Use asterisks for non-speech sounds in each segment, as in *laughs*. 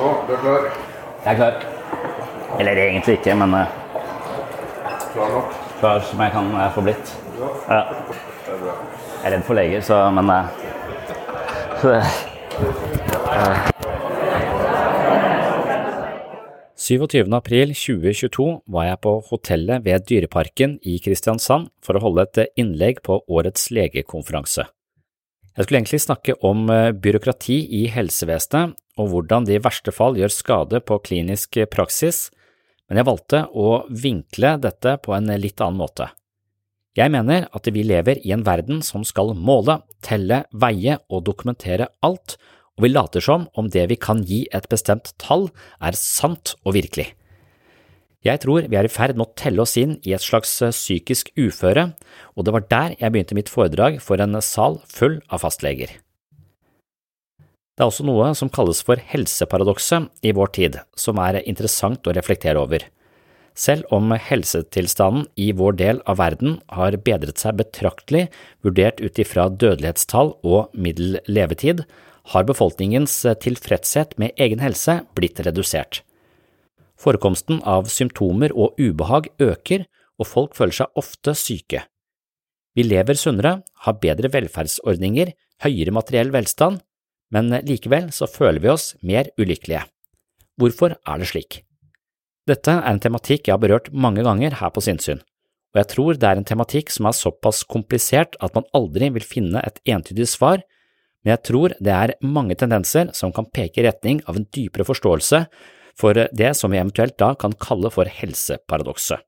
Nå, du er klar. Jeg er klar. Eller egentlig ikke, men eh, Klar nok. klar som jeg kan eh, få blitt. Ja. Ja. Det er bra. Jeg er redd for leger, så men uh, så det- 27.4.2022 var jeg på hotellet ved Dyreparken i Kristiansand for å holde et innlegg på årets legekonferanse. Jeg skulle egentlig snakke om eh, byråkrati i helsevesenet og hvordan det i verste fall gjør skade på klinisk praksis, men jeg valgte å vinkle dette på en litt annen måte. Jeg mener at vi lever i en verden som skal måle, telle, veie og dokumentere alt, og vi later som om det vi kan gi et bestemt tall, er sant og virkelig. Jeg tror vi er i ferd med å telle oss inn i et slags psykisk uføre, og det var der jeg begynte mitt foredrag for en sal full av fastleger. Det er også noe som kalles for helseparadokset i vår tid, som er interessant å reflektere over. Selv om helsetilstanden i vår del av verden har bedret seg betraktelig vurdert ut ifra dødelighetstall og middel levetid, har befolkningens tilfredshet med egen helse blitt redusert. Forekomsten av symptomer og ubehag øker, og folk føler seg ofte syke. Vi lever sunnere, har bedre velferdsordninger, høyere materiell velstand, men likevel så føler vi oss mer ulykkelige. Hvorfor er det slik? Dette er en tematikk jeg har berørt mange ganger her på sinnssyn, og jeg tror det er en tematikk som er såpass komplisert at man aldri vil finne et entydig svar, men jeg tror det er mange tendenser som kan peke i retning av en dypere forståelse for det som vi eventuelt da kan kalle for helseparadokset.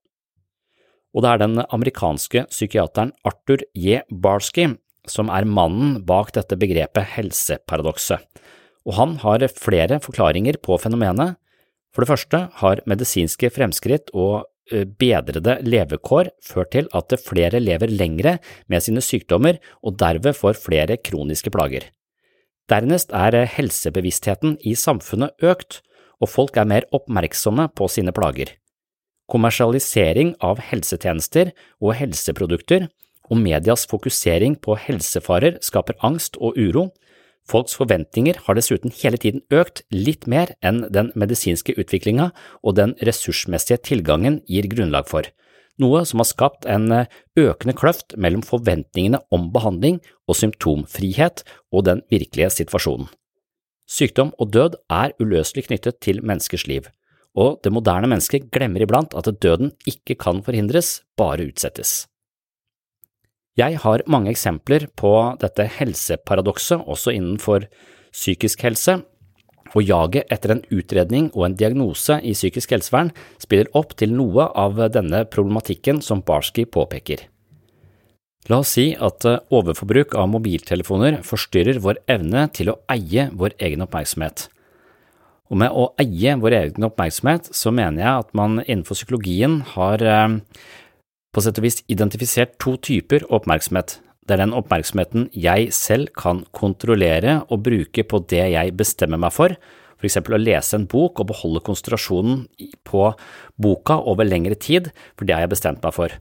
Og det er den amerikanske psykiateren Arthur J. Barsky som er mannen bak dette begrepet helseparadokset, og han har flere forklaringer på fenomenet. For det første har medisinske fremskritt og bedrede levekår ført til at flere lever lengre med sine sykdommer og derved får flere kroniske plager. Dernest er helsebevisstheten i samfunnet økt, og folk er mer oppmerksomme på sine plager. Kommersialisering av helsetjenester og helseprodukter og medias fokusering på helsefarer skaper angst og uro. Folks forventninger har dessuten hele tiden økt litt mer enn den medisinske utviklinga og den ressursmessige tilgangen gir grunnlag for, noe som har skapt en økende kløft mellom forventningene om behandling og symptomfrihet og den virkelige situasjonen. Sykdom og død er uløselig knyttet til menneskers liv, og det moderne mennesket glemmer iblant at døden ikke kan forhindres, bare utsettes. Jeg har mange eksempler på dette helseparadokset også innenfor psykisk helse, og jaget etter en utredning og en diagnose i psykisk helsevern spiller opp til noe av denne problematikken som Barsky påpeker. La oss si at overforbruk av mobiltelefoner forstyrrer vår evne til å eie vår egen oppmerksomhet. Og med å eie vår egen oppmerksomhet så mener jeg at man innenfor psykologien har eh, på sett og vis identifisert to typer oppmerksomhet. Det er den oppmerksomheten jeg selv kan kontrollere og bruke på det jeg bestemmer meg for, for eksempel å lese en bok og beholde konsentrasjonen på boka over lengre tid, for det har jeg bestemt meg for.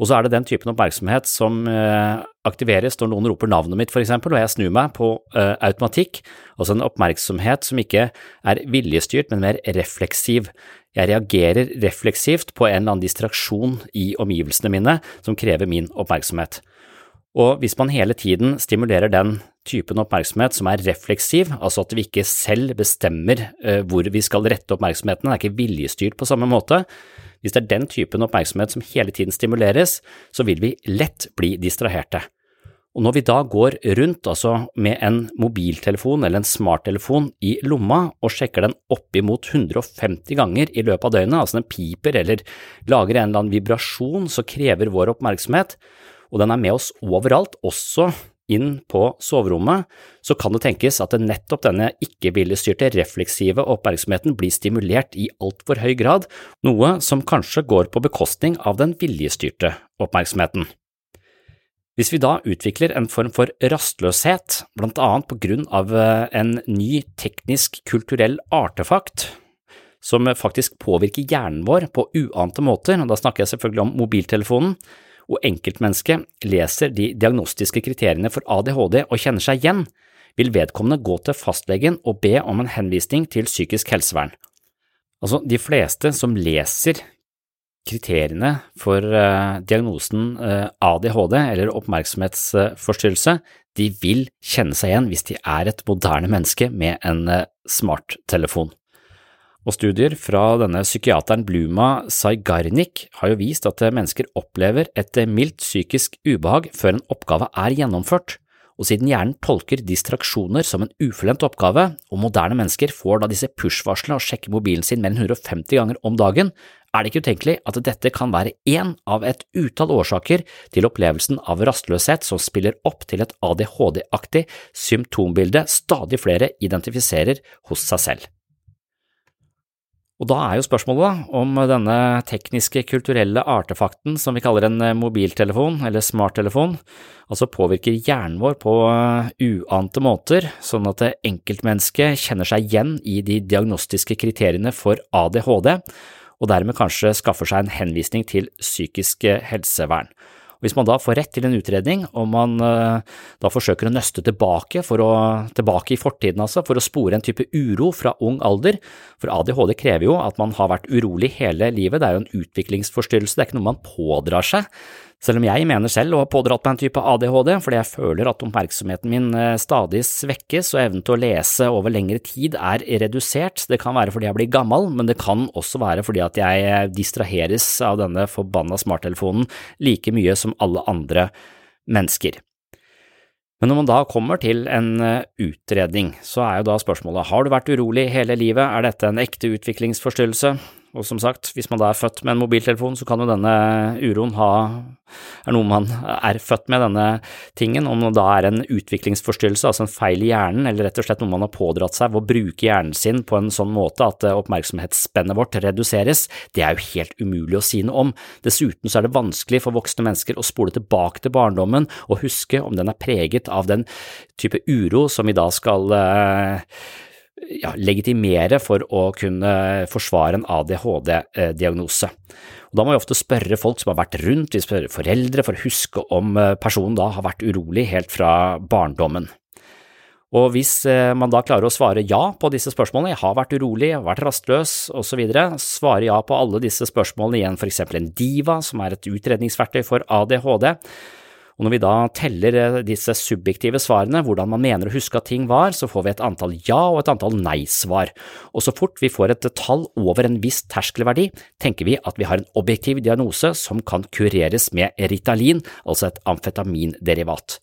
Og så er det den typen oppmerksomhet som eh, aktiveres når noen roper navnet mitt, for eksempel, og jeg snur meg på uh, automatikk, altså en oppmerksomhet som ikke er viljestyrt, men mer refleksiv. Jeg reagerer refleksivt på en eller annen distraksjon i omgivelsene mine som krever min oppmerksomhet. Og hvis man hele tiden stimulerer den typen oppmerksomhet som er refleksiv, altså at vi ikke selv bestemmer uh, hvor vi skal rette oppmerksomheten, det er ikke viljestyrt på samme måte, hvis det er den typen oppmerksomhet som hele tiden stimuleres, så vil vi lett bli distraherte. Og når vi da går rundt altså med en mobiltelefon eller en smarttelefon i lomma og sjekker den oppimot 150 ganger i løpet av døgnet, altså den piper eller lager en eller annen vibrasjon som krever vår oppmerksomhet, og den er med oss overalt, også inn på soverommet, så kan det tenkes at nettopp denne ikke-viljestyrte refleksive oppmerksomheten blir stimulert i altfor høy grad, noe som kanskje går på bekostning av den viljestyrte oppmerksomheten. Hvis vi da utvikler en form for rastløshet, blant annet på grunn av eh, en ny teknisk kulturell artefakt, som faktisk påvirker hjernen vår på uante måter, og da snakker jeg selvfølgelig om mobiltelefonen, og enkeltmennesket leser de diagnostiske kriteriene for ADHD og kjenner seg igjen, vil vedkommende gå til fastlegen og be om en henvisning til psykisk helsevern. Altså, de fleste som leser kriteriene for uh, diagnosen eh, ADHD eller oppmerksomhetsforstyrrelse, de vil kjenne seg igjen hvis de er et moderne menneske med en uh, smarttelefon. Og studier fra denne psykiateren Bluma Saigarnik har jo vist at mennesker opplever et mildt psykisk ubehag før en oppgave er gjennomført, og siden hjernen tolker distraksjoner som en ufullendt oppgave, og moderne mennesker får da disse push-varslene og sjekker mobilen sin mer enn 150 ganger om dagen, er det ikke utenkelig at dette kan være én av et utall årsaker til opplevelsen av rastløshet som spiller opp til et ADHD-aktig symptombilde stadig flere identifiserer hos seg selv. Og da er jo spørsmålet da, om denne tekniske, kulturelle artefakten som vi kaller en eh, mobiltelefon eller smarttelefon, altså påvirker hjernen vår på eh, uante måter, sånn at enkeltmennesket kjenner seg igjen i de diagnostiske kriteriene for ADHD, og dermed kanskje skaffer seg en henvisning til psykisk helsevern. Hvis man da får rett til en utredning, og man uh, da forsøker å nøste tilbake, å, tilbake i fortiden altså, for å spore en type uro fra ung alder, for ADHD krever jo at man har vært urolig hele livet, det er jo en utviklingsforstyrrelse, det er ikke noe man pådrar seg, selv om jeg mener selv å ha pådratt meg en type ADHD fordi jeg føler at oppmerksomheten min eh, stadig svekkes og evnen til å lese over lengre tid er redusert. Det kan være fordi jeg blir gammel, men det kan også være fordi at jeg eh, distraheres av denne forbanna smarttelefonen like mye som alle andre mennesker. Men når man da kommer til en eh, utredning, så er jo da spørsmålet har du vært urolig hele livet, er dette en ekte utviklingsforstyrrelse? Og som sagt, hvis man da er født med en mobiltelefon, så kan jo denne uroen ha er noe man er født med, denne tingen. Om det da er en utviklingsforstyrrelse, altså en feil i hjernen, eller rett og slett noe man har pådratt seg ved å bruke hjernen sin på en sånn måte at eh, oppmerksomhetsspennet vårt reduseres, det er jo helt umulig å si noe om. Dessuten så er det vanskelig for voksne mennesker å spole tilbake til barndommen og huske om den er preget av den type uro som vi da skal uh, ja, legitimere for å kunne forsvare en ADHD-diagnose. Da må vi ofte spørre folk som har vært rundt, vi spør foreldre for å huske om eh, personen da har vært urolig helt fra barndommen. Og hvis man da klarer å svare ja på disse spørsmålene, jeg har vært urolig, jeg har vært rastløs osv., svare ja på alle disse spørsmålene igjen, for eksempel en Diva, som er et utredningsverktøy for ADHD, og når vi da teller eh, disse subjektive svarene, hvordan man mener å huske at ting var, så får vi et antall ja- og et antall nei-svar, og så fort vi får et tall over en viss terskelverdi, tenker vi at vi har en objektiv diagnose som kan kureres med Ritalin, altså et amfetaminderivat.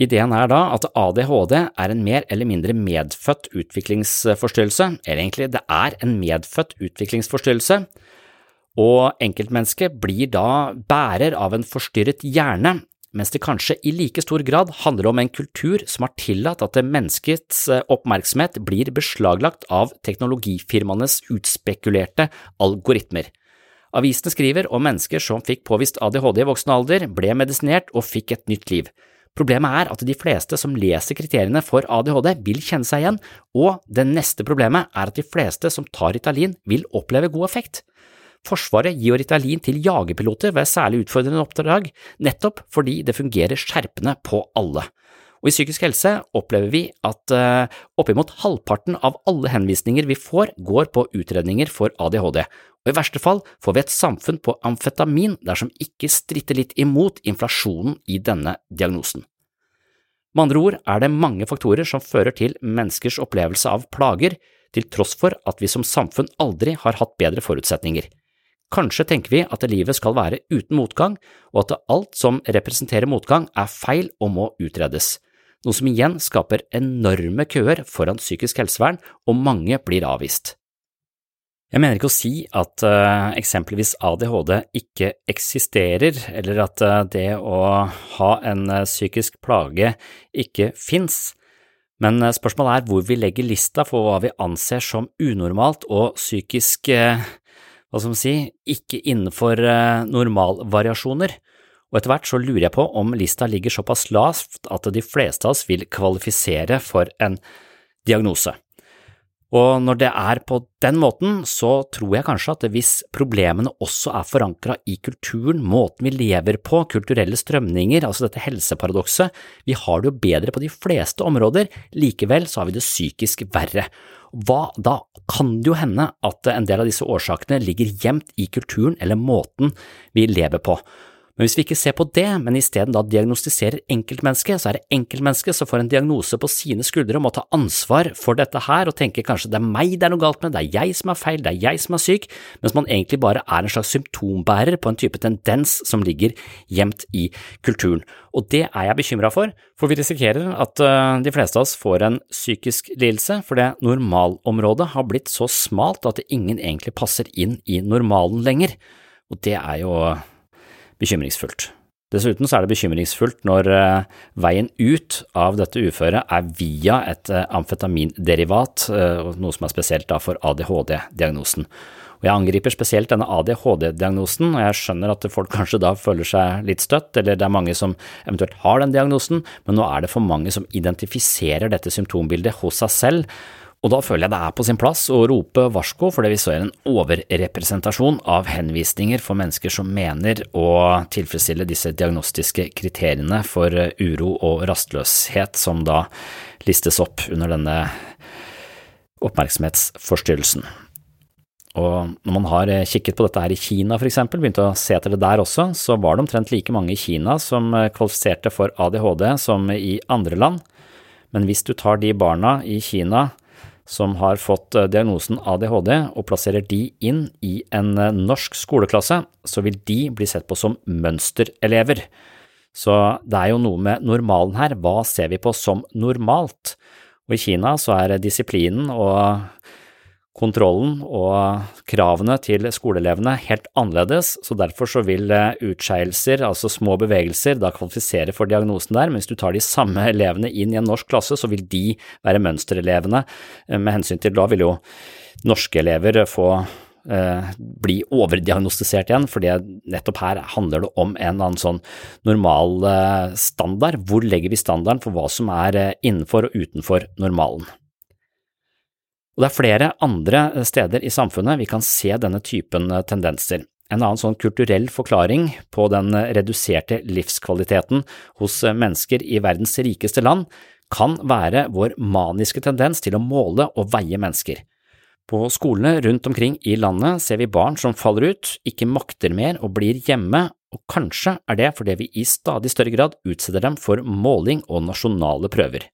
Ideen er da at ADHD er en mer eller mindre medfødt utviklingsforstyrrelse, eller egentlig det er en medfødt utviklingsforstyrrelse, og enkeltmennesket blir da bærer av en forstyrret hjerne mens det kanskje i like stor grad handler om en kultur som har tillatt at menneskets eh, oppmerksomhet blir beslaglagt av teknologifirmaenes utspekulerte algoritmer. Avisene skriver om mennesker som fikk påvist ADHD i voksen alder, ble medisinert og fikk et nytt liv. Problemet er at de fleste som leser kriteriene for ADHD vil kjenne seg igjen, og det neste problemet er at de fleste som tar Ritalin vil oppleve god effekt. Forsvaret gir Ritalin til jagerpiloter ved særlig utfordrende oppdrag, nettopp fordi det fungerer skjerpende på alle. Og I psykisk helse opplever vi at uh, oppimot halvparten av alle henvisninger vi får, går på utredninger for ADHD, og i verste fall får vi et samfunn på amfetamin dersom ikke stritter litt imot inflasjonen i denne diagnosen. Med andre ord er det mange faktorer som fører til menneskers opplevelse av plager, til tross for at vi som samfunn aldri har hatt bedre forutsetninger. Kanskje tenker vi at livet skal være uten motgang, og at alt som representerer motgang er feil og må utredes, noe som igjen skaper enorme køer foran psykisk helsevern, og mange blir avvist. Jeg mener ikke å si at uh, eksempelvis ADHD ikke eksisterer, eller at uh, det å ha en uh, psykisk plage ikke fins, men spørsmålet er hvor vi legger lista for hva vi anser som unormalt og psykisk hva skal man si, ikke innenfor eh, normalvariasjoner, og etter hvert så lurer jeg på om lista ligger såpass lavt at de fleste av oss vil kvalifisere for en diagnose. Og når det er på den måten, så tror jeg kanskje at hvis problemene også er forankra i kulturen, måten vi lever på, kulturelle strømninger, altså dette helseparadokset, vi har det jo bedre på de fleste områder, likevel så har vi det psykisk verre. Hva, da kan det jo hende at en del av disse årsakene ligger gjemt i kulturen eller måten vi lever på. Men hvis vi ikke ser på det, men isteden da diagnostiserer enkeltmennesket, så er det enkeltmennesket som får en diagnose på sine skuldre og må ta ansvar for dette her og tenke kanskje det er meg det er noe galt med, det er jeg som er feil, det er jeg som er syk, mens man egentlig bare er en slags symptombærer på en type tendens som ligger gjemt i kulturen. Og det er jeg bekymra for, for vi risikerer at uh, de fleste av oss får en psykisk lidelse fordi normalområdet har blitt så smalt at ingen egentlig passer inn i normalen lenger, og det er jo bekymringsfullt. Dessuten er det bekymringsfullt når uh, veien ut av dette uføret er via et uh, amfetaminderivat, uh, noe som er spesielt for ADHD-diagnosen. Og Jeg angriper spesielt denne ADHD-diagnosen, og jeg skjønner at folk *laughs* kanskje da føler seg litt støtt, eller det er mange som eventuelt har den diagnosen, men nå er det for mange som identifiserer dette symptombildet hos seg selv, og da føler jeg det er på sin plass å rope varsko, fordi vi ser en overrepresentasjon av henvisninger for mennesker som mener å tilfredsstille disse diagnostiske kriteriene for uro og rastløshet som da listes opp under denne oppmerksomhetsforstyrrelsen. Og når man har kikket på dette her i Kina for eksempel, begynte å se etter det der også, så var det omtrent like mange i Kina som kvalifiserte for ADHD som i andre land. Men hvis du tar de barna i Kina som har fått eh, diagnosen ADHD og plasserer de inn i en eh, norsk skoleklasse, så vil de bli sett på som mønsterelever. Så det er jo noe med normalen her, hva ser vi på som normalt? Og i Kina så er disiplinen og kontrollen og kravene til skoleelevene helt annerledes, så derfor så vil eh, utskeielser, altså små bevegelser, da kvalifisere for diagnosen der, men hvis du tar de samme elevene inn i en norsk klasse, så vil de være mønsterelevene, eh, med hensyn til da vil jo norske elever få eh, bli overdiagnostisert igjen, fordi nettopp her handler det om en eller annen sånn normal standard. Hvor legger vi standarden for hva som er innenfor og utenfor normalen? Og det er flere andre steder i samfunnet vi kan se denne typen eh, tendenser. En annen sånn kulturell forklaring på den reduserte livskvaliteten hos eh, mennesker i verdens rikeste land kan være vår maniske tendens til å måle og veie mennesker. På skolene rundt omkring i landet ser vi barn som faller ut, ikke makter mer og blir hjemme, og kanskje er det fordi vi i stadig større grad utsetter dem for måling og nasjonale prøver.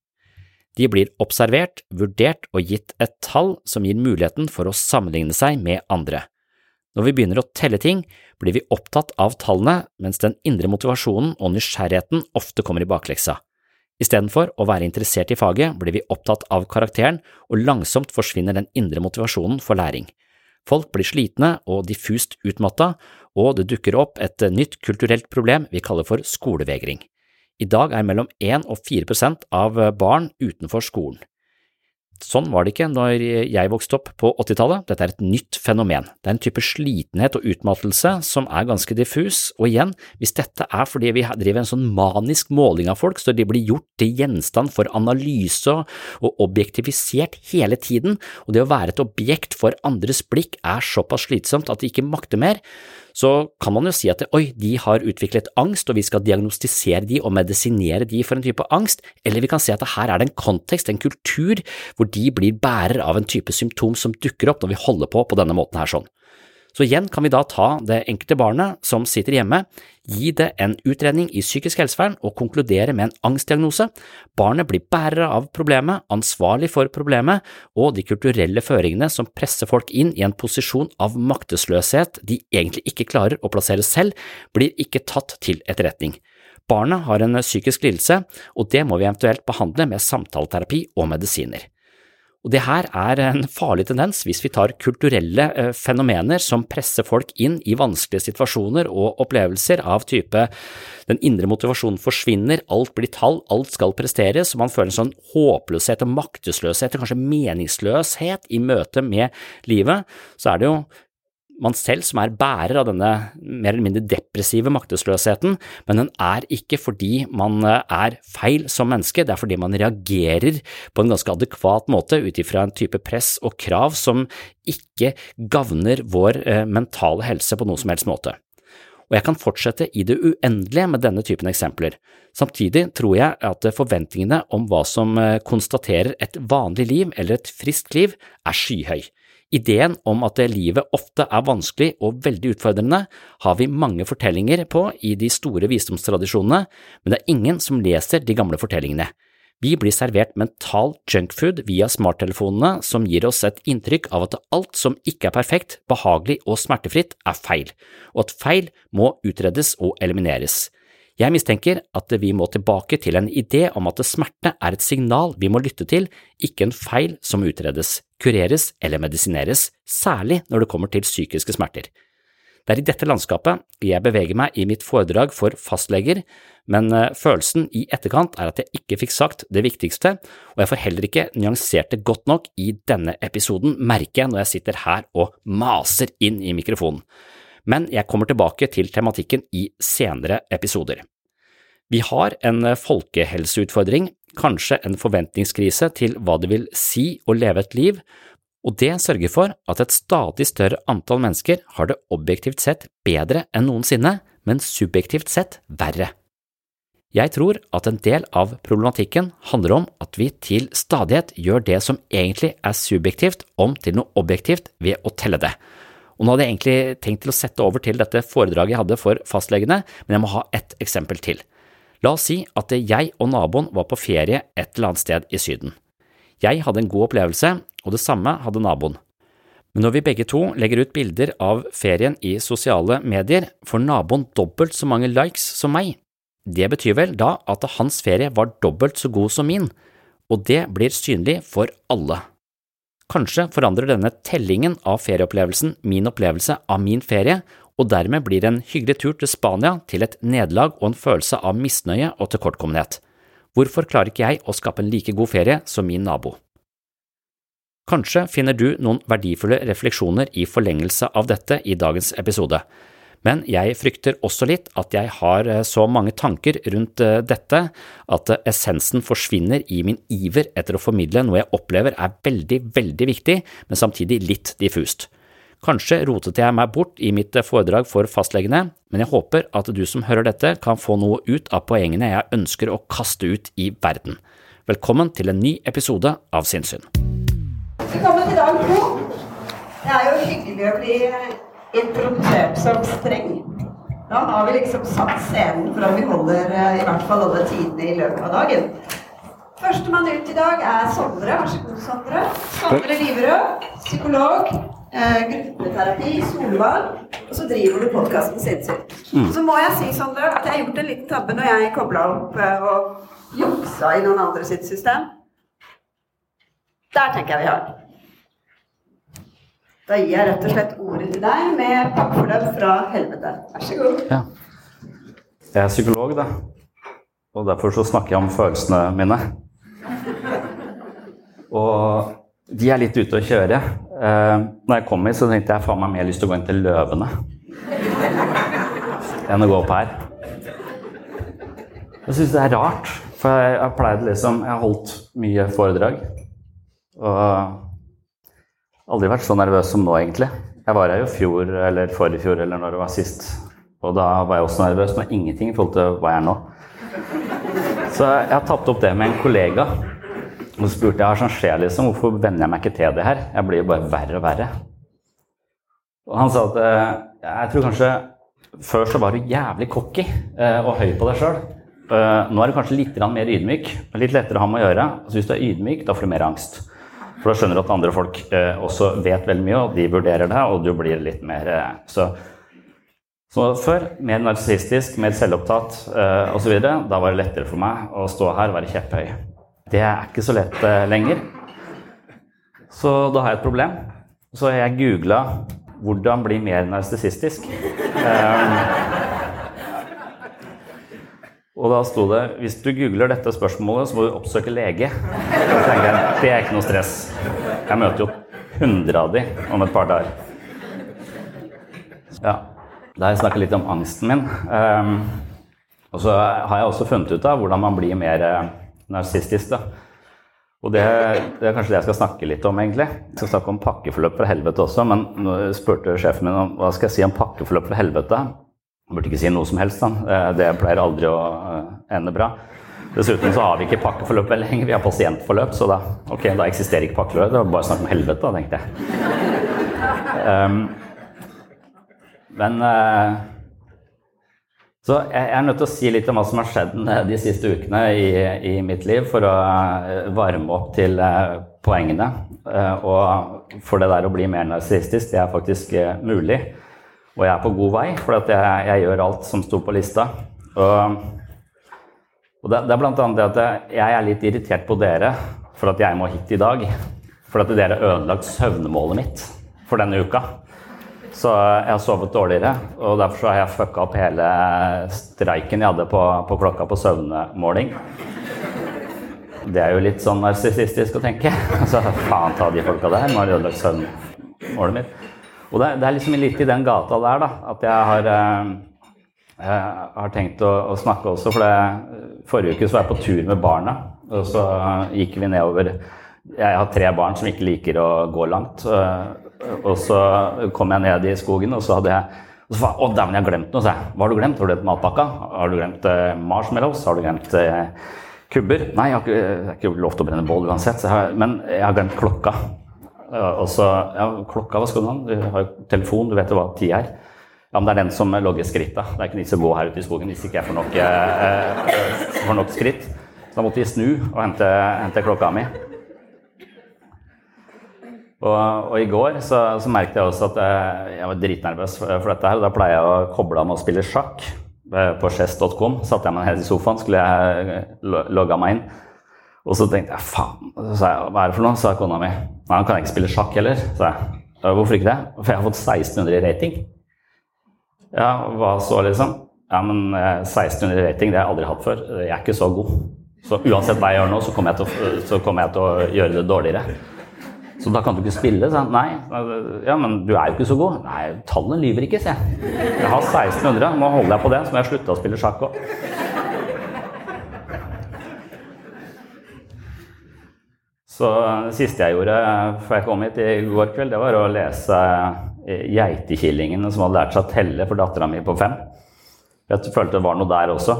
De blir observert, vurdert og gitt et tall som gir muligheten for å sammenligne seg med andre. Når vi begynner å telle ting, blir vi opptatt av tallene, mens den indre motivasjonen og nysgjerrigheten ofte kommer i bakleksa. Istedenfor å være interessert i faget blir vi opptatt av karakteren, og langsomt forsvinner den indre motivasjonen for læring. Folk blir slitne og diffust utmatta, og det dukker opp et nytt kulturelt problem vi kaller for skolevegring. I dag er mellom 1 og 4 prosent av barn utenfor skolen. Sånn var det ikke når jeg vokste opp på 80-tallet, dette er et nytt fenomen. Det er en type slitenhet og utmattelse som er ganske diffus, og igjen, hvis dette er fordi vi driver en sånn manisk måling av folk, så de blir gjort til gjenstand for analyse og objektifisert hele tiden, og det å være et objekt for andres blikk er såpass slitsomt at de ikke makter mer, så kan man jo si at oi, de har utviklet angst, og vi skal diagnostisere de og medisinere de for en type angst, eller vi kan si at her er det en kontekst, en kultur, hvor de blir bærer av en type symptom som dukker opp når vi holder på på denne måten her sånn. Så igjen kan vi da ta det enkelte barnet som sitter hjemme, gi det en utredning i psykisk helsevern og konkludere med en angstdiagnose. Barnet blir bærer av problemet, ansvarlig for problemet, og de kulturelle føringene som presser folk inn i en posisjon av maktesløshet de egentlig ikke klarer å plassere selv, blir ikke tatt til etterretning. Barnet har en psykisk lidelse, og det må vi eventuelt behandle med samtaleterapi og medisiner. Og det her er en farlig tendens hvis vi tar kulturelle eh, fenomener som presser folk inn i vanskelige situasjoner og opplevelser av type den indre motivasjonen forsvinner, alt blir tall, alt skal presteres, og man føler en sånn håpløshet og maktesløshet og kanskje meningsløshet i møte med livet, så er det jo man selv som er bærer av denne mer eller mindre depressive maktesløsheten, men den er ikke fordi man eh, er feil som menneske, det er fordi man reagerer på en ganske adekvat måte ut ifra en type press og krav som ikke gagner vår eh, mentale helse på noen som helst måte. Og jeg kan fortsette i det uendelige med denne typen eksempler. Samtidig tror jeg at forventningene om hva som eh, konstaterer et vanlig liv eller et friskt liv, er skyhøy. Ideen om at livet ofte er vanskelig og veldig utfordrende, har vi mange fortellinger på i de store visdomstradisjonene, men det er ingen som leser de gamle fortellingene. Vi blir servert mental junkfood via smarttelefonene som gir oss et inntrykk av at alt som ikke er perfekt, behagelig og smertefritt, er feil, og at feil må utredes og elimineres. Jeg mistenker at vi må tilbake til en idé om at smerte er et signal vi må lytte til, ikke en feil som utredes, kureres eller medisineres, særlig når det kommer til psykiske smerter. Det er i dette landskapet jeg beveger meg i mitt foredrag for fastleger, men eh, følelsen i etterkant er at jeg ikke fikk sagt det viktigste, og jeg får heller ikke nyansert det godt nok i denne episoden, merker jeg når jeg sitter her og maser inn i mikrofonen men jeg kommer tilbake til tematikken i senere episoder. Vi har en folkehelseutfordring, kanskje en forventningskrise til hva det vil si å leve et liv, og det sørger for at et stadig større antall mennesker har det objektivt sett bedre enn noensinne, men subjektivt sett verre. Jeg tror at en del av problematikken handler om at vi til stadighet gjør det som egentlig er subjektivt, om til noe objektivt ved å telle det. Og nå hadde jeg egentlig tenkt til å sette over til dette foredraget jeg hadde for fastlegene, men jeg må ha ett eksempel til. La oss si at jeg og naboen var på ferie et eller annet sted i Syden. Jeg hadde en god opplevelse, og det samme hadde naboen. Men når vi begge to legger ut bilder av ferien i sosiale medier, får naboen dobbelt så mange likes som meg. Det betyr vel da at hans ferie var dobbelt så god som min, og det blir synlig for alle. Kanskje forandrer denne tellingen av ferieopplevelsen min opplevelse av min ferie, og dermed blir en hyggelig tur til Spania til et nederlag og en følelse av misnøye og tilkortkommenhet. Hvorfor klarer ikke jeg å skape en like god ferie som min nabo? Kanskje finner du noen verdifulle refleksjoner i forlengelse av dette i dagens episode men jeg frykter også litt at jeg har eh, så mange tanker rundt eh, dette at eh, essensen forsvinner i min iver etter å formidle noe jeg opplever er veldig, veldig viktig, men samtidig litt diffust. Kanskje rotet jeg meg bort i mitt foredrag for fastlegene, men jeg håper at du som hører dette kan få noe ut av poengene jeg ønsker å kaste ut i verden. Velkommen til en ny episode av Sinnssyn. Velkommen til dag to. Det er jo hyggelig å bli introdusert som streng. Da har vi liksom satt scenen for at vi holder eh, i hvert fall alle tidene i løpet av dagen. Førstemann ut i dag er Sondre. Vær så god, Sondre. Sondre Liverød, psykolog, eh, gruppeterapi, Solvang. Og så driver du podkasten sinnssykt. Mm. Så må jeg si, Sondre, at jeg har gjort en liten tabbe når jeg kobla opp eh, og juksa i noen andre sitt system. Der tenker jeg vi har. Da gir jeg rett og slett ordet til deg med pakkeforløp fra helvete. Vær så god. Ja. Jeg er psykolog, da. Og derfor så snakker jeg om følelsene mine. Og de er litt ute å kjøre. Eh, når jeg kom hit, så tenkte jeg faen meg mer lyst til å gå inn til løvene enn å gå opp her. Jeg syns det er rart, for jeg har pleid liksom Jeg har holdt mye foredrag. Og aldri vært så nervøs som nå, egentlig. Jeg var her jo fjor eller forrige fjor eller når det var sist. Og da var jeg også nervøs, men ingenting i forhold til hva jeg er nå. Så jeg har tatt opp det med en kollega. Og så spurte jeg hva som skjer, liksom. Hvorfor venner jeg meg ikke til det her? Jeg blir jo bare verre og verre. Og han sa at eh, jeg tror kanskje før så var du jævlig cocky eh, og høy på deg sjøl. Eh, nå er du kanskje litt mer ydmyk. Litt lettere å ha med å gjøre. Så hvis du er ydmyk, da får du mer angst. For da skjønner du at andre folk eh, også vet veldig mye, og de vurderer deg, og du blir litt mer eh, så, så før, mer narsissistisk, mer selvopptatt eh, osv., da var det lettere for meg å stå her og være kjepphøy. Det er ikke så lett eh, lenger. Så da har jeg et problem. Så jeg googla 'hvordan bli mer narsissistisk'. Og da sto det 'hvis du googler dette spørsmålet, så må du oppsøke lege'. Så tenker jeg, Det er ikke noe stress. Jeg møter jo 100 av de om et par dager. Ja. Da har jeg snakka litt om angsten min. Um, og så har jeg også funnet ut av hvordan man blir mer uh, narsissistisk. Og det, det, er kanskje det jeg skal snakke litt om, egentlig. Jeg skal snakke om pakkeforløp fra helvete også, men nå spurte sjefen min om hva skal jeg si om pakkeforløp fra helvete. Jeg burde ikke si noe som helst, da. Eh, det pleier aldri å ende bra. Dessuten så har vi ikke pakkeforløp lenger, vi har pasientforløp, så da, okay, da eksisterer ikke pakkeforløp. Det var bare snakk om helvete, da, tenkte jeg. Um, men uh, så jeg er nødt til å si litt om hva som har skjedd de siste ukene i, i mitt liv, for å varme opp til poengene. Og for det der å bli mer narsissistisk, det er faktisk mulig. Og jeg er på god vei, for jeg, jeg, gjør alt som sto på lista. Og, og det, det, er bl.a. det at jeg er litt irritert på dere for at jeg må hit i dag. For at dere har ødelagt søvnmålet mitt for denne uka. Så jeg har sovet dårligere, og derfor har jeg fucka opp hele streiken jeg hadde på, på klokka på søvnmåling. Det er jo litt sånn narsissistisk å tenke. *laughs* Altså, faen ta de folka der, nå har de ødelagt søvnmålet mitt. Og det, det, er liksom litt i den gata der, da, at jeg har, jeg har tenkt å, å, snakke også. For det, forrige uke så var jeg på tur med barna, og så gikk vi nedover Jeg har tre barn som ikke liker å gå langt. Og så kom jeg ned i skogen, og så hadde jeg og så Å, dæven, jeg har glemt noe, sa jeg. Hva har du glemt? Har du et matpakka? Har du glemt eh, marshmallows? Har du glemt eh, kubber? Nei, jeg har ikke, jeg har ikke lov til å brenne bål uansett, jeg har, men jeg har glemt klokka. Og så Ja, klokka, hva skal du ha? Du har telefon, du vet jo hva tid er. Ja, men det er den som logger skritta. Det er ikke vits å gå her ute i skogen hvis ikke jeg får nok, eh, får nok skritt. Så da måtte vi snu og hente, hente klokka mi. Og, og, i går så, så merket jeg også at jeg, jeg var dritnervøs for, dette her. og Da pleier jeg å koble av med å spille sjakk på chess.com. Satte jeg meg ned i sofaen, skulle jeg logge meg inn. Og så tenkte jeg faen, så sa jeg, hva er det for noe? sa kona mi. Nei, han kan ikke spille sjakk heller, sa jeg. Hvorfor ikke det? For jeg har fått 1600 i rating. Ja, hva så, liksom? Ja, men 1600 i rating, det har jeg aldri hatt før. Jeg er ikke så god. Så uansett hva jeg gjør nå, så kommer jeg til å, så kommer jeg til å gjøre det dårligere. Så da kan du ikke spille? sa. Nei. Ja, men du er jo ikke så god. Nei, tallene lyver ikke, sier jeg. Jeg har 1600, nå holder jeg på det, så må jeg slutte å spille sjakk òg. Så det siste jeg gjorde før jeg kom hit i går kveld, det var å lese Geitekillingene som hadde lært seg å telle for dattera mi på fem. Jeg følte det var noe der også.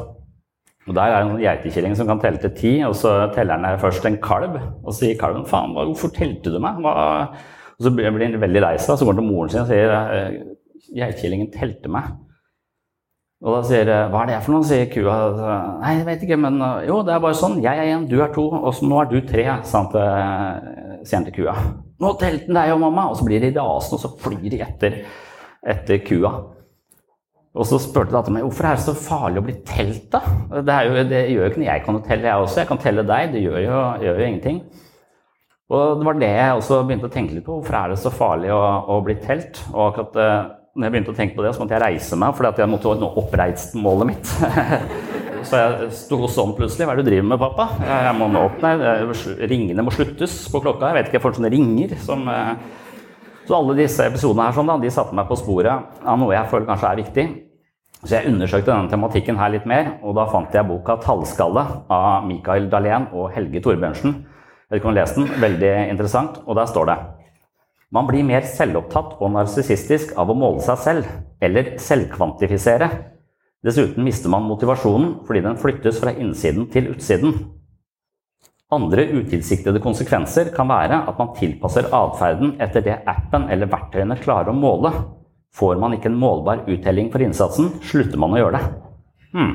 Og Der er en geitekilling som kan telle til ti, og så teller den først en kalv. Og så sier kalven 'faen, hvorfor telte du meg?' Hva? Og så blir han veldig lei seg, så går han til moren sin og sier 'geitekillingen telte meg'. Og da sier 'hva er det for noe?' sier kua. Nei, jeg vet ikke, men jo, det er bare sånn. Jeg er én, du er to, og så nå er du tre, sier han til kua. 'Nå telte han deg og mamma', og så blir de rasende, og så flyr de etter, etter kua. Og så spurte dattera meg hvorfor er det så farlig å bli telt, da? Det, jo, det gjør jo ikke noe. Jeg kan jo telle, jeg også. Jeg kan telle deg. Det gjør jo, gjør jo, ingenting. Og det var det jeg også begynte å tenke litt på. Hvorfor er det så farlig å, å bli telt? Og akkurat uh, når jeg begynte å tenke på det, så måtte jeg reise meg, fordi jeg måtte nå oppreist målet mitt. *laughs* så jeg sto sånn plutselig. Hva er det du driver med, pappa? Jeg må nå opp, nei, Ringene må sluttes på klokka. Jeg vet ikke, jeg får sånne ringer som uh, så alle disse episodene her sånn da, de satte meg på sporet av noe jeg føler kanskje er viktig. Så jeg undersøkte denne tematikken her litt mer, og da fant jeg boka 'Tallskalle' av Mikael Dahlén og Helge Torbjørnsen. Jeg vet ikke om du har lest den. Veldig interessant. Og der står det Man blir mer selvopptatt og narsissistisk av å måle seg selv, eller selvkvantifisere. Dessuten mister man motivasjonen fordi den flyttes fra innsiden til utsiden. Andre utilsiktede konsekvenser kan være at man tilpasser atferden etter det appen eller verktøyene klarer å måle. Får man ikke en målbar uttelling for innsatsen, slutter man å gjøre det. Hmm.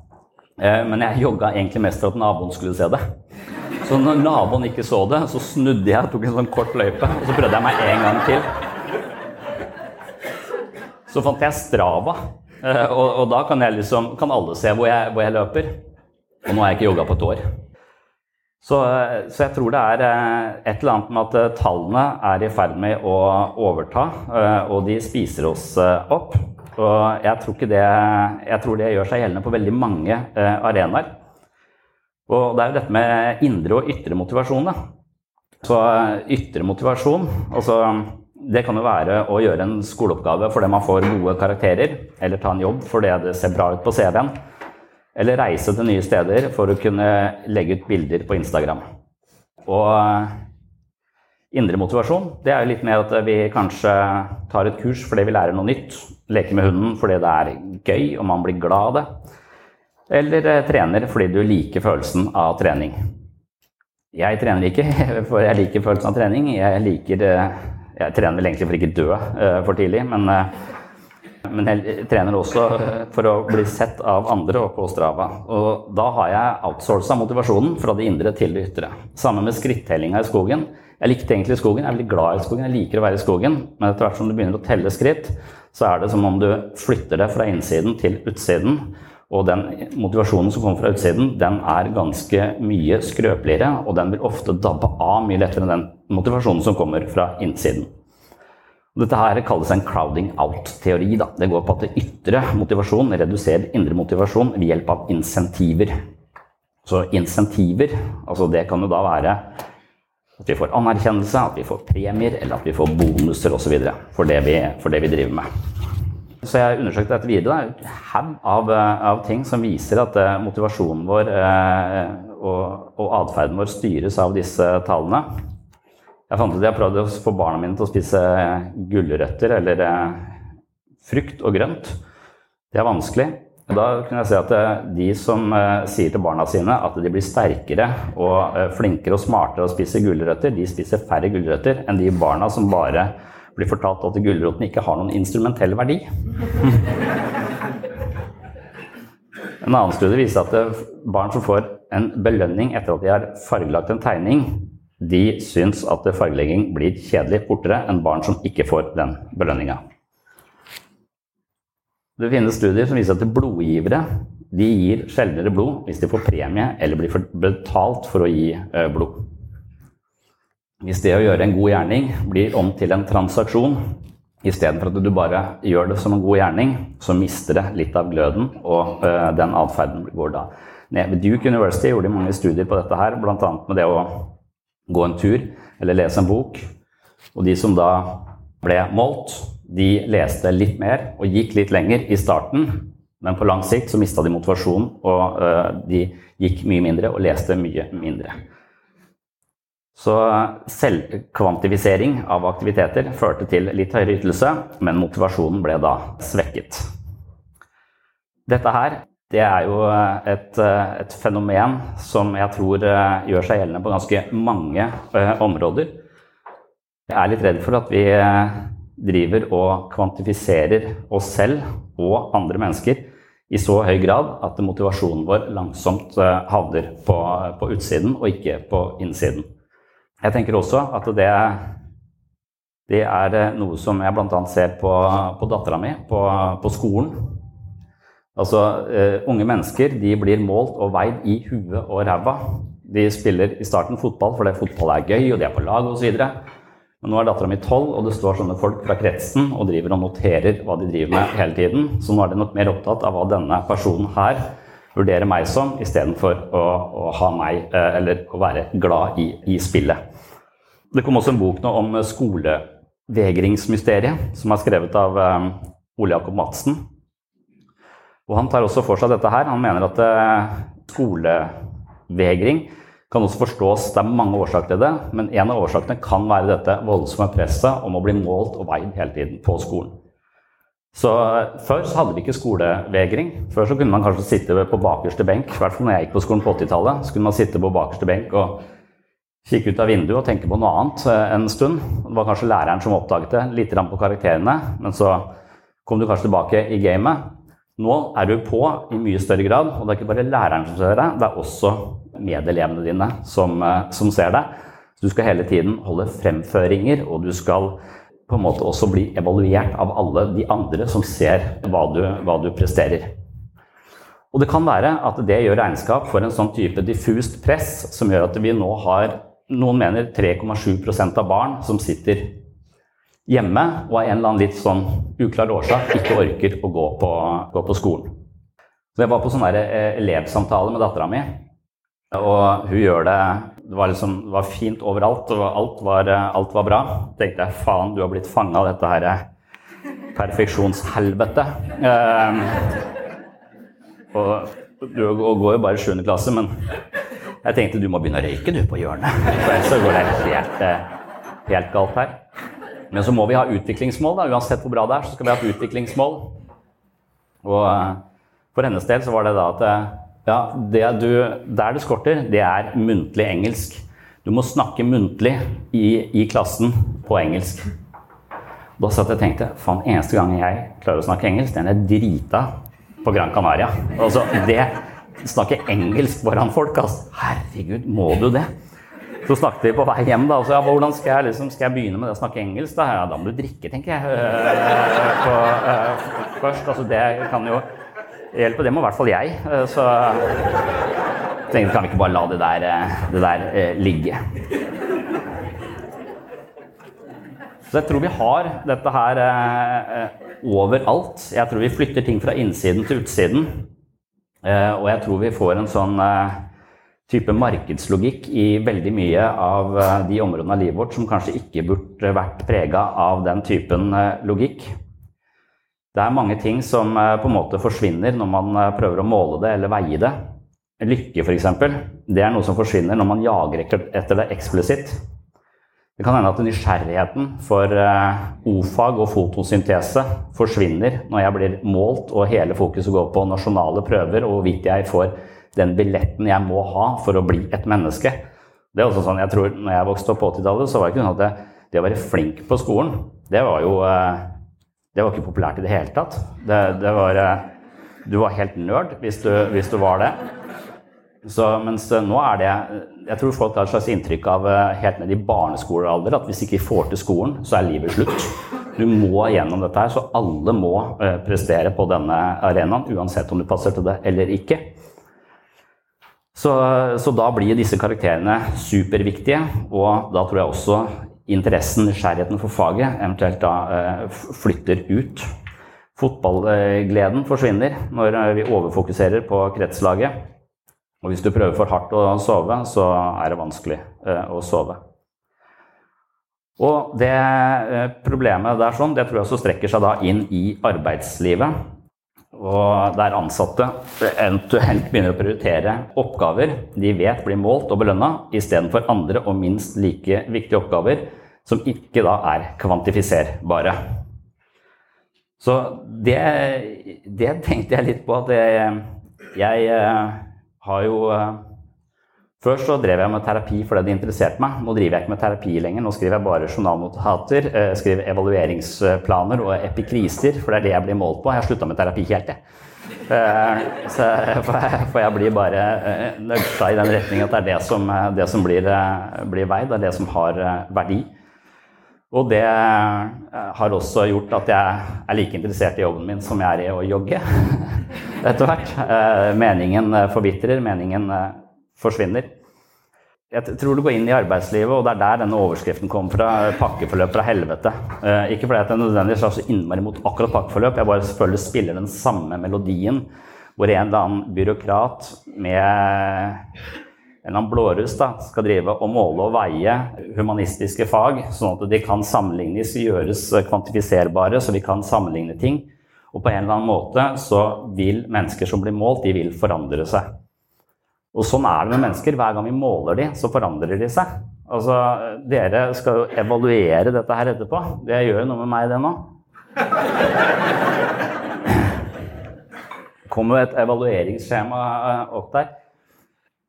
men jeg jogga egentlig mest for at naboen skulle se det. Så når naboen ikke så det, så snudde jeg og tok en sånn kort løype. Og så prøvde jeg meg en gang til. Så fant jeg Strava, eh, og, og da kan, liksom, kan, alle se hvor jeg, hvor jeg, løper. Og nå har jeg ikke jogga på et år. Så, eh, så, jeg tror det er et eller annet med at tallene er i ferd med å overta, og de spiser oss opp. Og jeg tror, det, jeg tror det gjør seg gjeldende på veldig mange eh, arenaer. Og det er jo dette med indre og ytre motivasjon. Da. Så eh, ytre motivasjon altså, Det kan jo være å gjøre en skoleoppgave fordi man får gode karakterer, eller ta en jobb fordi det ser bra ut på CV-en. Eller reise til nye steder for å kunne legge ut bilder på Instagram. Og indre motivasjon det er jo litt mer at vi kanskje tar et kurs fordi vi lærer noe nytt Leker med hunden fordi det er gøy og man blir glad av det. Eller eh, trener fordi du liker følelsen av trening. Jeg trener ikke, *laughs* for jeg liker følelsen av trening. Jeg, liker, eh, jeg trener vel egentlig for ikke dø uh, for tidlig, men, men, jeg trener også for å bli sett av andre og på Strava. Og da har jeg outsourca motivasjonen fra det indre til det ytre. Sammen med skrittellinga i skogen. Jeg likte egentlig skogen, jeg er veldig glad i skogen, jeg liker å være i skogen. Men etter hvert som du begynner å telle skritt, så er det som om du flytter det fra innsiden til utsiden. Og den motivasjonen som kommer fra utsiden, den er ganske mye skrøpeligere, og den vil ofte dabbe av mye lettere enn den motivasjonen som kommer fra innsiden. Dette her kalles en crowding out-teori. Det går på at ytre motivasjon reduserer indre motivasjon ved hjelp av insentiver. Så insentiver, altså det kan jo da være At vi får anerkjennelse, at vi får premier, eller at vi får bonuser osv. For, det for det vi driver med. Så jeg undersøkte dette videre. En haug av, eh, av ting som viser at eh, motivasjonen vår eh, og, og atferden vår styres av disse tallene. Jeg fant ut at jeg prøvde å få barna mine til å spise gulrøtter eller eh, frukt og grønt. Det er vanskelig. Og Da kunne jeg se at eh, de som eh, sier til barna sine at de blir sterkere og eh, flinkere og smartere å spise gulrøtter, de spiser færre gulrøtter enn de barna som bare blir fortalt at gulrotene ikke har noen instrumentell verdi. *laughs* En annen studie viser at barn som får en belønning etter at de har fargelagt en tegning, de syns at fargelegging blir kjedelig fortere enn barn som ikke får den belønninga. Det finnes studier som viser at blodgivere de gir sjeldnere blod hvis de får premie eller blir betalt for å gi eh, blod. Hvis det å gjøre en god gjerning blir om til en transaksjon, istedenfor at du bare gjør det som en god gjerning, så mister det litt av gløden, og eh, den atferden går da ned. Ved Duke University gjorde de mange studier på dette her, bl.a. med det å gå en tur eller lese en bok. Og de som da ble målt, de leste litt mer og gikk litt lenger i starten, men på lang sikt så mista de motivasjonen, og eh, de gikk mye mindre og leste mye mindre. Så selvkvantifisering av aktiviteter førte til litt høyere ytelse, men motivasjonen ble da svekket. Dette her det er jo et, et fenomen som jeg tror eh, gjør seg gjeldende på ganske mange eh, områder. Jeg er litt redd for at vi driver og kvantifiserer oss selv og andre mennesker i så høy grad at motivasjonen vår langsomt eh, havner på, på utsiden og ikke på innsiden. Jeg tenker også at det, det er eh, noe som jeg bl.a. ser på, på dattera mi på, på skolen. Altså, uh, unge mennesker de blir målt og veid i huet og ræva. De spiller i starten fotball fordi fotball er gøy, og de er på lag osv. Men nå er dattera mi tolv, og det står sånne folk fra kretsen og driver og noterer hva de driver med hele tiden. Så nå er de nok mer opptatt av hva denne personen her vurderer meg som, istedenfor å, å ha meg, eh, eller å være glad i, i spillet. Det kom også en bok nå om skolevegringsmysteriet, som er skrevet av eh, Ole Jakob Madsen. Og han tar også for seg dette her. Han mener at eh, skolevegring kan også forstås Det er mange årsaker til det, men en av årsakene kan være dette voldsomme presset om å bli målt og veid hele tiden på skolen. Så eh, Før så hadde vi ikke skolevegring. Før så kunne man kanskje sitte på bakerste benk. I hvert fall når jeg gikk på skolen på 80-tallet. Så kunne man sitte på bakerste benk og kikke ut av vinduet og tenke på noe annet eh, en stund. Det var kanskje læreren som oppdaget det, litt grann på karakterene. Men så kom du kanskje tilbake i gamet. Nå er du på i mye større grad, og det er ikke bare læreren som ser deg, det er også medelevene dine som, eh, som ser deg. Du skal hele tiden holde fremføringer, og du skal på en måte også bli evaluert av alle de andre som ser hva du, hva du presterer. Og det kan være at det gjør regnskap for en sånn type diffust press som gjør at vi nå har noen mener 3,7% av barn som sitter hjemme og av en eller annen litt sånn uklar årsak ikke orker å gå på, gå på skolen. Så jeg var på sånn eh, elevsamtale med dattera mi, og hun gjør det det var, liksom, det var fint overalt, og alt var, alt var bra. tenkte jeg faen, du har blitt fanga av dette her perfeksjonshelvete. Eh, og du går jo bare i 7. klasse, men jeg tenkte du må begynne å røyke du på hjørnet. *laughs* For ellers går det helt, eh, helt galt her. Men så må vi ha utviklingsmål. da, Uansett hvor bra det er, så skal vi ha et utviklingsmål. Og eh, for hennes del så var det da at eh, ja, det du, der det skorter, det er muntlig engelsk. Du må snakke muntlig i, i klassen på engelsk. Da satt jeg og tenkte faen, eneste gang jeg klarer å snakke engelsk, den er drita på Gran Canaria. Altså, det Snakke engelsk foran folk, altså. Herregud, må du det? Så snakket vi på vei hjem, da. Så, ja, hvordan skal jeg, liksom, skal jeg begynne med det å snakke engelsk? Da ja, da må du drikke, tenker jeg. øh, på, øh, først. Altså, det kan jo hjelpe. Det må i hvert fall jeg. Så Så jeg tenkte, kan vi ikke bare la det der, det der ligge? Så jeg tror vi har dette her eh, overalt. Jeg tror vi flytter ting fra innsiden til utsiden. Eh, og jeg tror vi får en sånn eh, type markedslogikk i veldig mye av eh, de områdene av livet vårt som kanskje ikke burde vært prega av den typen eh, logikk. Det er mange ting som eh, på en måte forsvinner når man prøver å måle det eller veie det. Lykke, f.eks. Det er noe som forsvinner når man jager etter det eksplisitt. Det kan hende at nysgjerrigheten for o-fag og fotosyntese forsvinner når jeg blir målt og hele fokuset går på nasjonale prøver og hvorvidt jeg får den billetten jeg må ha for å bli et menneske. Det er også sånn, jeg tror, når jeg vokste opp på 80-tallet, så var det ikke sånn at det, det, å være flink på skolen, det var jo eh, Det var ikke populært i det hele tatt. Det, det var eh, Du var helt nerd hvis du, hvis du var det. Så, mens eh, nå er det Jeg tror folk har et slags inntrykk av helt ned i barneskolealder at hvis ikke de får til skolen, så er livet slutt. Du må gjennom dette her, så alle må prestere på denne arenaen, uansett om du passer til det eller ikke. Så, så, da blir disse karakterene superviktige, og da tror jeg også interessen, nysgjerrigheten for faget eventuelt da eh, flytter ut. Fotballgleden forsvinner når vi overfokuserer på kretslaget. Og hvis du prøver for hardt å sove, så er det vanskelig eh, å sove. Og det eh, problemet der sånn, det tror jeg også strekker seg da inn i arbeidslivet og der ansatte eventuelt begynner å prioritere oppgaver de vet blir målt og belønna, istedenfor andre og minst like viktige oppgaver som ikke da er kvantifiserbare. Så det, det tenkte jeg litt på at jeg, jeg eh, har jo Først så drev jeg med terapi fordi det interesserte meg. Nå driver jeg ikke med terapi lenger. Nå skriver jeg bare journalnotater, eh, skriver evalueringsplaner og epikriser, for det er det jeg blir målt på. Jeg har slutta med terapi helt, jeg. Eh, så, for jeg blir bare eh, i den retning at det er det som, det som blir, blir veid, det er det som har verdi. Og det har også gjort at jeg er like interessert i jobben min som jeg er i å jogge *laughs* etter hvert. Meningen forvitrer, meningen forsvinner. Jeg tror du går inn i arbeidslivet, og det er der denne overskriften kommer fra. Pakkeforløp fra helvete. Eh, ikke fordi jeg nødvendigvis er så innmari mot akkurat pakkeforløp, jeg bare selvfølgelig spiller den samme melodien hvor en eller annen byråkrat med en eller annen blåruss da, skal drive og måle og veie humanistiske fag, sånn at de kan sammenlignes, gjøres kvantifiserbare, så vi kan sammenligne ting. Og på en eller annen måte så vil mennesker som blir målt, de vil forandre seg. Og sånn er det med mennesker. Hver gang vi måler de, så forandrer de seg. Altså, Dere skal jo evaluere dette her etterpå. Det gjør jo noe med meg, det nå. Det kommer jo et evalueringsskjema eh, opp der.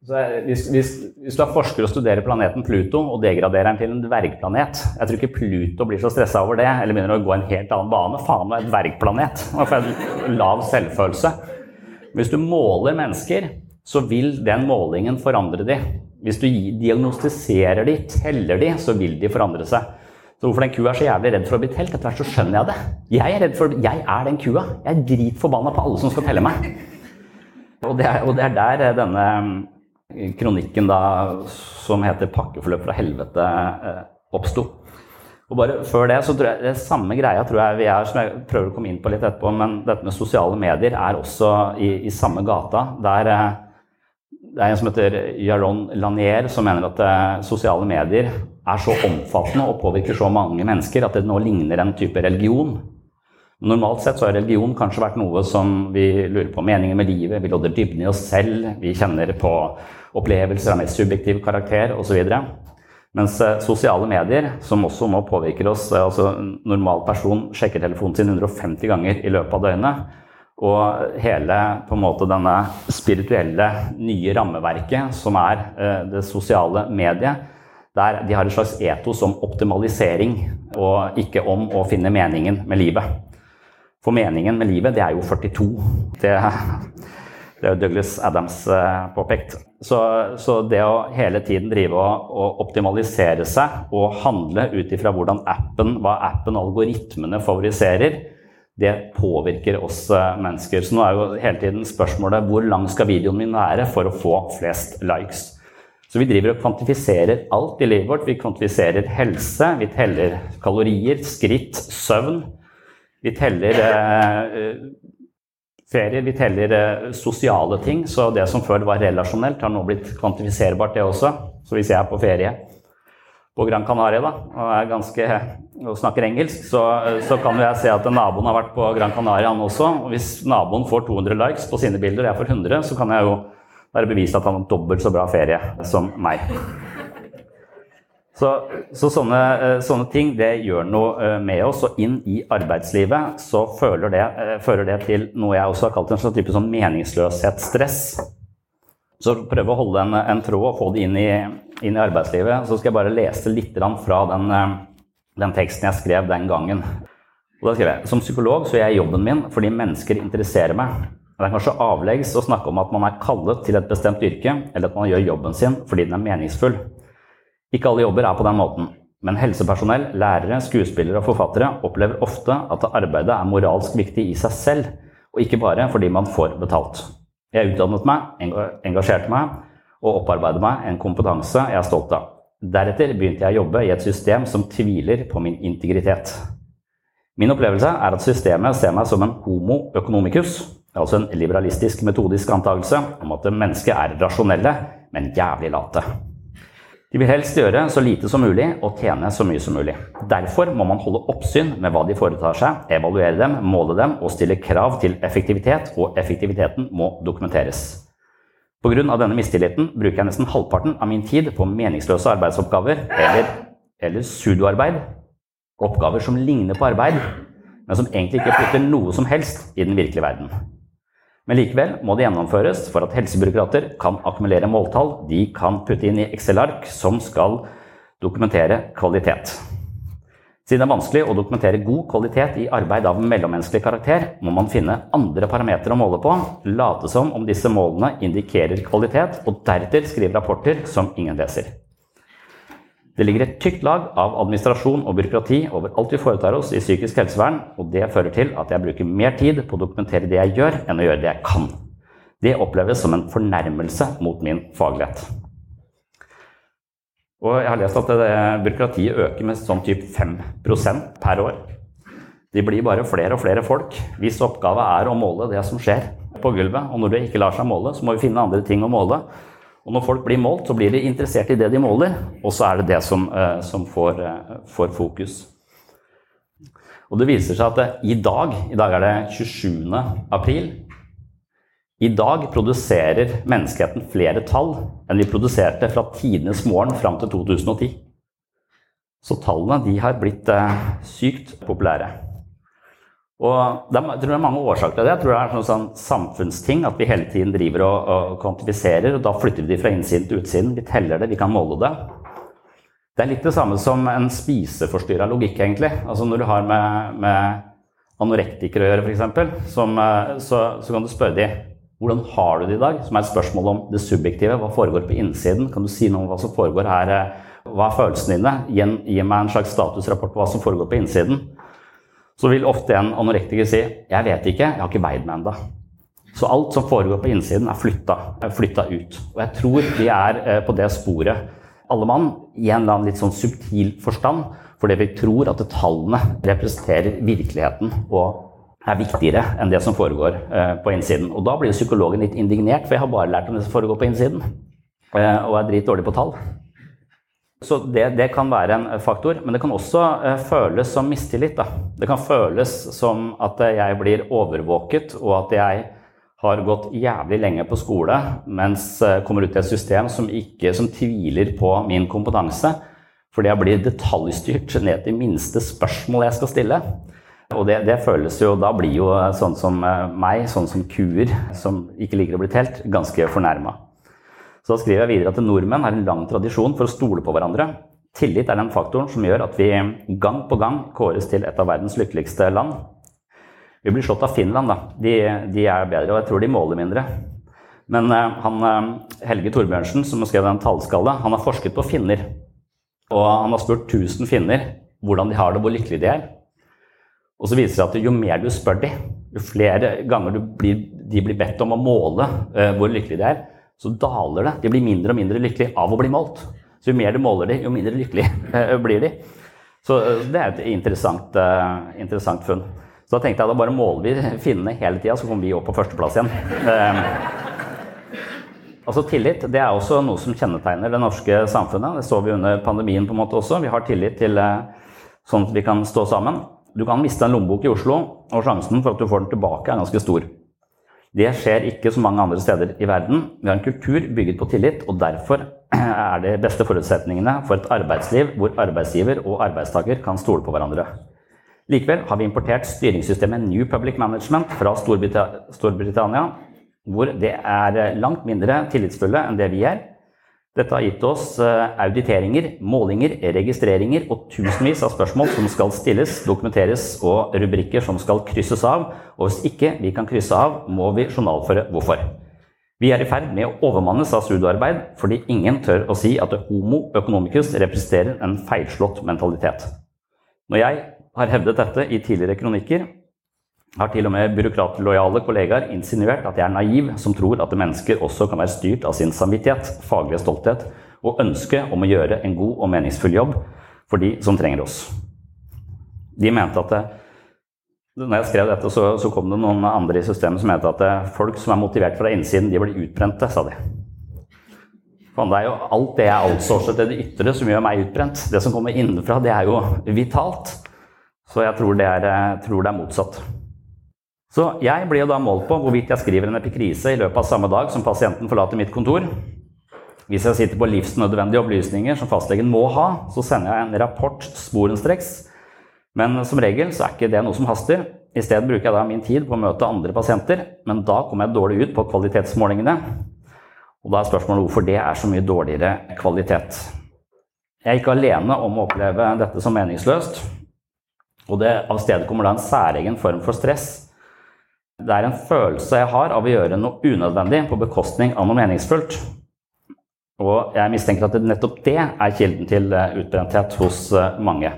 Hvis, hvis, hvis, du er forsker og studerer planeten Pluto og degraderer den til en dvergplanet Jeg tror ikke Pluto blir så stressa over det eller begynner å gå en helt annen bane. Faen, det er en dvergplanet. Nå får jeg lav selvfølelse. Hvis du måler mennesker så vil den målingen forandre de. Hvis du diagnostiserer de, teller de, så vil de forandre seg. Så hvorfor den kua er så jævlig redd for å bli telt, etter hvert så skjønner jeg det. Jeg er redd for, jeg er den kua. Jeg er dritforbanna på alle som skal telle meg. Og det er, og det er der eh, denne mm, kronikken da, som heter 'Pakkeforløp fra helvete' eh, oppsto. Og bare før det, så tror jeg det samme greia tror jeg vi er, som jeg prøver å komme inn på litt etterpå, men dette med sosiale medier er også i, i samme gata. Der eh, det er en som heter Jaron Lanier, som mener at eh, sosiale medier er så omfattende og påvirker så mange mennesker at det nå ligner en type religion. Normalt sett så har religion kanskje vært noe som vi lurer på meningen med livet, vi lodder dybden i oss selv, vi kjenner på opplevelser av mer subjektiv karakter osv. Mens eh, sosiale medier, som også nå påvirker oss eh, altså Normal person sjekker telefonen sin 150 ganger i løpet av døgnet. Og hele på en måte denne spirituelle nye rammeverket som er eh, det sosiale mediet, der de har et slags etos om optimalisering og ikke om å finne meningen med livet. For meningen med livet, det er jo 42. Det, det er jo Douglas Adams eh, påpekt. Så, så, det å hele tiden drive og, og optimalisere seg og handle ut ifra hvordan appen, hva appen og algoritmene favoriserer, det påvirker oss eh, mennesker. Så nå er jo hele tiden spørsmålet hvor lang skal videoen min være for å få flest likes. Så vi driver og kvantifiserer alt i livet vårt. Vi kvantifiserer helse, vi teller kalorier, skritt, søvn. Vi teller eh, ferier. Vi teller eh, sosiale ting, så det som før var relasjonelt, har nå blitt kvantifiserbart, det også. Så hvis jeg er på ferie på Gran Canaria da, og, ganske, og snakker engelsk, så, så kan jeg se at naboen har vært på Gran Canaria, han også. Og hvis naboen får 200 likes på sine bilder, og jeg får 100, så kan jeg jo være bevist at han har dobbelt så bra ferie som meg. Så, så sånne, sånne, ting det gjør noe eh, med oss. Og inn i arbeidslivet så det, eh, det til noe jeg også har kalt en sånn type sånn meningsløshetsstress. Så prøve å holde en, en, tråd og få det inn i, inn i, arbeidslivet. Så skal jeg bare lese litt fra den, den, teksten jeg skrev den gangen. Og da skrev jeg som psykolog så gjør jeg jobben min fordi mennesker interesserer meg. Det er kanskje avleggs å snakke om at man er kallet til et bestemt yrke, eller at man gjør jobben sin fordi den er meningsfull. Ikke alle jobber er på den måten, men helsepersonell, lærere, skuespillere og forfattere opplever ofte at arbeidet er moralsk viktig i seg selv, og ikke bare fordi man får betalt. Jeg utdannet meg, engasjerte meg og opparbeidet meg en kompetanse jeg er stolt av. Deretter begynte jeg å jobbe i et system som tviler på min integritet. Min opplevelse er at systemet ser meg som en homo economicus, altså en liberalistisk metodisk antakelse om at mennesket er rasjonelle, men jævlig late. De vil helst gjøre så lite som mulig og tjene så mye som mulig. Derfor må man holde oppsyn med hva de foretar seg, evaluere dem, måle dem og stille krav til effektivitet, og effektiviteten må dokumenteres. Pga. denne mistilliten bruker jeg nesten halvparten av min tid på meningsløse arbeidsoppgaver eller, eller sudoarbeid, oppgaver som ligner på arbeid, men som egentlig ikke flytter noe som helst i den virkelige verden. Men likevel må det gjennomføres for at helsebyråkrater kan akkumulere måltall de kan putte inn i Excel-ark som skal dokumentere kvalitet. Siden det er vanskelig å dokumentere god kvalitet i arbeid av mellommenneskelig karakter, må man finne andre parametere å måle på, late som om disse målene indikerer kvalitet, og deretter skrive rapporter som ingen leser. Det ligger et tykt lag av administrasjon og byråkrati over alt vi foretar oss i psykisk helsevern, og det fører til at jeg bruker mer tid på å dokumentere det jeg gjør, enn å gjøre det jeg kan. Det oppleves som en fornærmelse mot min faglighet. Og jeg har lest at byråkratiet øker med sånn type 5% per år. De blir bare flere og flere folk hvis oppgave er å måle det som skjer på gulvet. Og når det ikke lar seg måle, så må vi finne andre ting å måle. Og når folk blir målt, så blir de interessert i det de måler, og så er det det som, eh, som får, eh, får, fokus. Og det viser seg at i dag, i dag er det 27. april, i dag produserer menneskeheten flere tall enn vi produserte fra tidenes morgen fram til 2010. Så tallene har blitt eh, sykt populære. Og det er, mange årsaker til det. Jeg tror det er en sånn samfunnsting at vi hele tiden driver og, og kvantifiserer. og Da flytter vi de fra innsiden til utsiden. Vi teller det, vi kan måle det. Det er litt det samme som en spiseforstyrra logikk, egentlig. Altså Når du har med, med anorektikere å gjøre, f.eks., så, så kan du spørre dem hvordan har du det i dag? Som er et spørsmål om det subjektive. Hva foregår på innsiden? Kan du si noe om hva som foregår her? Hva er følelsene dine? Gi meg en slags statusrapport på hva som foregår på innsiden så vil ofte en anorektiker si 'jeg vet ikke, jeg har ikke veid meg ennå'. Så alt som foregår på innsiden, er flytta, ut. Og jeg tror vi er eh, på det sporet, alle mann, i en eller annen litt sånn subtil forstand, fordi vi tror at tallene representerer virkeligheten og er viktigere enn det som foregår eh, på innsiden. Og da blir psykologen litt indignert, for jeg har bare lært om det som foregår på innsiden. Eh, og er dritdårlig på tall. Så det, det, kan være en faktor, men det kan også uh, føles som mistillit. Da. Det kan føles som at jeg blir overvåket, og at jeg har gått jævlig lenge på skole, mens kommer ut i et system som, ikke, som tviler på min kompetanse. Fordi jeg blir detaljstyrt ned til minste spørsmål jeg skal stille. Og det, det, føles jo Da blir jo sånn som eh, meg, sånn som kuer som ikke liker å bli telt, ganske fornærma. Så da skriver jeg videre at nordmenn har en lang tradisjon for å stole på hverandre. Tillit er den faktoren som gjør at vi gang på gang kåres til et av verdens lykkeligste land. Vi blir slått av Finland, da. De, de er bedre, og jeg tror de måler mindre. Men uh, han, uh, Helge Torbjørnsen, som skrev den tallskallet, han har forsket på finner. Og han har spurt 1000 finner hvordan de har det, hvor lykkelige de er. Og så viser det at jo mer du spør dem, jo flere ganger blir, de blir bedt om å måle uh, hvor lykkelige de er, så daler det. De blir mindre og mindre lykkelige av å bli målt. Så jo mer du måler de, jo mindre lykkelige *laughs* blir de. Så eh, det er et interessant, uh, interessant funn. Så da tenkte jeg da bare måler vi *laughs* finnene hele tida, så kommer vi opp på førsteplass igjen. Eh, altså Tillit det er også noe som kjennetegner det norske samfunnet. Det så vi under pandemien på en måte også. Vi har tillit til eh, sånn at vi kan stå sammen. Du kan miste en lommebok i Oslo, og sjansen for at du får den tilbake, er ganske stor. Det skjer ikke så mange andre steder i verden. Vi har en kultur bygget på tillit, og derfor er det beste forutsetningene for et arbeidsliv hvor arbeidsgiver og arbeidstaker kan stole på hverandre. Likevel har vi importert styringssystemet New Public Management fra Storbritannia, hvor det er langt mindre tillitsfulle enn det vi er. Dette har gitt oss eh, auditeringer, målinger, registreringer og tusenvis av spørsmål som skal stilles, dokumenteres og rubrikker som skal krysses av. Og hvis ikke vi kan krysse av, må vi journalføre hvorfor. Vi er i ferd med å overmannes av studioarbeid fordi ingen tør å si at homo economicus representerer en feilslått mentalitet. Når jeg har hevdet dette i tidligere kronikker, har til og med byråkratlojale kollegaer insinuert at jeg er naiv som tror at mennesker også kan være styrt av sin samvittighet, faglige stolthet og ønske om å gjøre en god og meningsfull jobb for de som trenger oss. De mente at det, når jeg skrev dette, så, så, kom det noen andre i systemet som mente at det, folk som er motivert fra innsiden, de blir utbrente, sa de. For det er jo alt det jeg outsourcer til det ytre som gjør meg utbrent. Det som kommer innenfra, det er jo vitalt. Så jeg tror det er, jeg tror det er motsatt. Så jeg jo da målt på hvorvidt jeg skriver en epikrise i løpet av samme dag som pasienten forlater mitt kontor. Hvis jeg sitter på livsnødvendige opplysninger som fastlegen må ha, så sender jeg en rapport sporenstreks. Men som regel så er ikke det noe som haster. I stedet bruker jeg da min tid på å møte andre pasienter, men da kommer jeg dårlig ut på kvalitetsmålingene. Og da er spørsmålet hvorfor det er så mye dårligere kvalitet. Jeg er ikke alene om å oppleve dette som meningsløst. Og det avstedkommer da en særegen form for stress det er en følelse jeg har av å gjøre noe unødvendig på bekostning av noe meningsfullt. Og jeg mistenker at nettopp det er kilden til eh, utbrenthet hos eh, mange.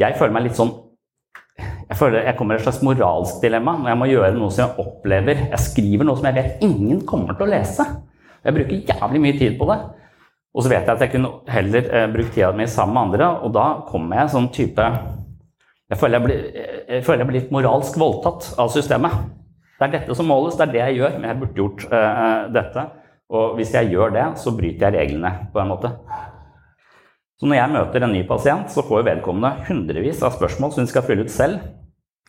Jeg føler meg litt sånn jeg føler jeg kommer i et slags moralsk dilemma når jeg må gjøre noe som jeg opplever Jeg skriver noe som jeg vet ingen kommer til å lese. Jeg bruker jævlig mye tid på det. Og så vet jeg at jeg kunne heller eh, brukt tida mi sammen med andre, og da kommer jeg sånn type jeg føler jeg, blir, jeg føler jeg blir litt moralsk voldtatt av systemet. Det er dette som måles, det er det jeg gjør, men jeg burde gjort uh, dette. Og hvis jeg gjør det, så bryter jeg reglene på en måte. Så når jeg møter en ny pasient, så får vedkommende hundrevis av spørsmål som de skal fylle ut selv.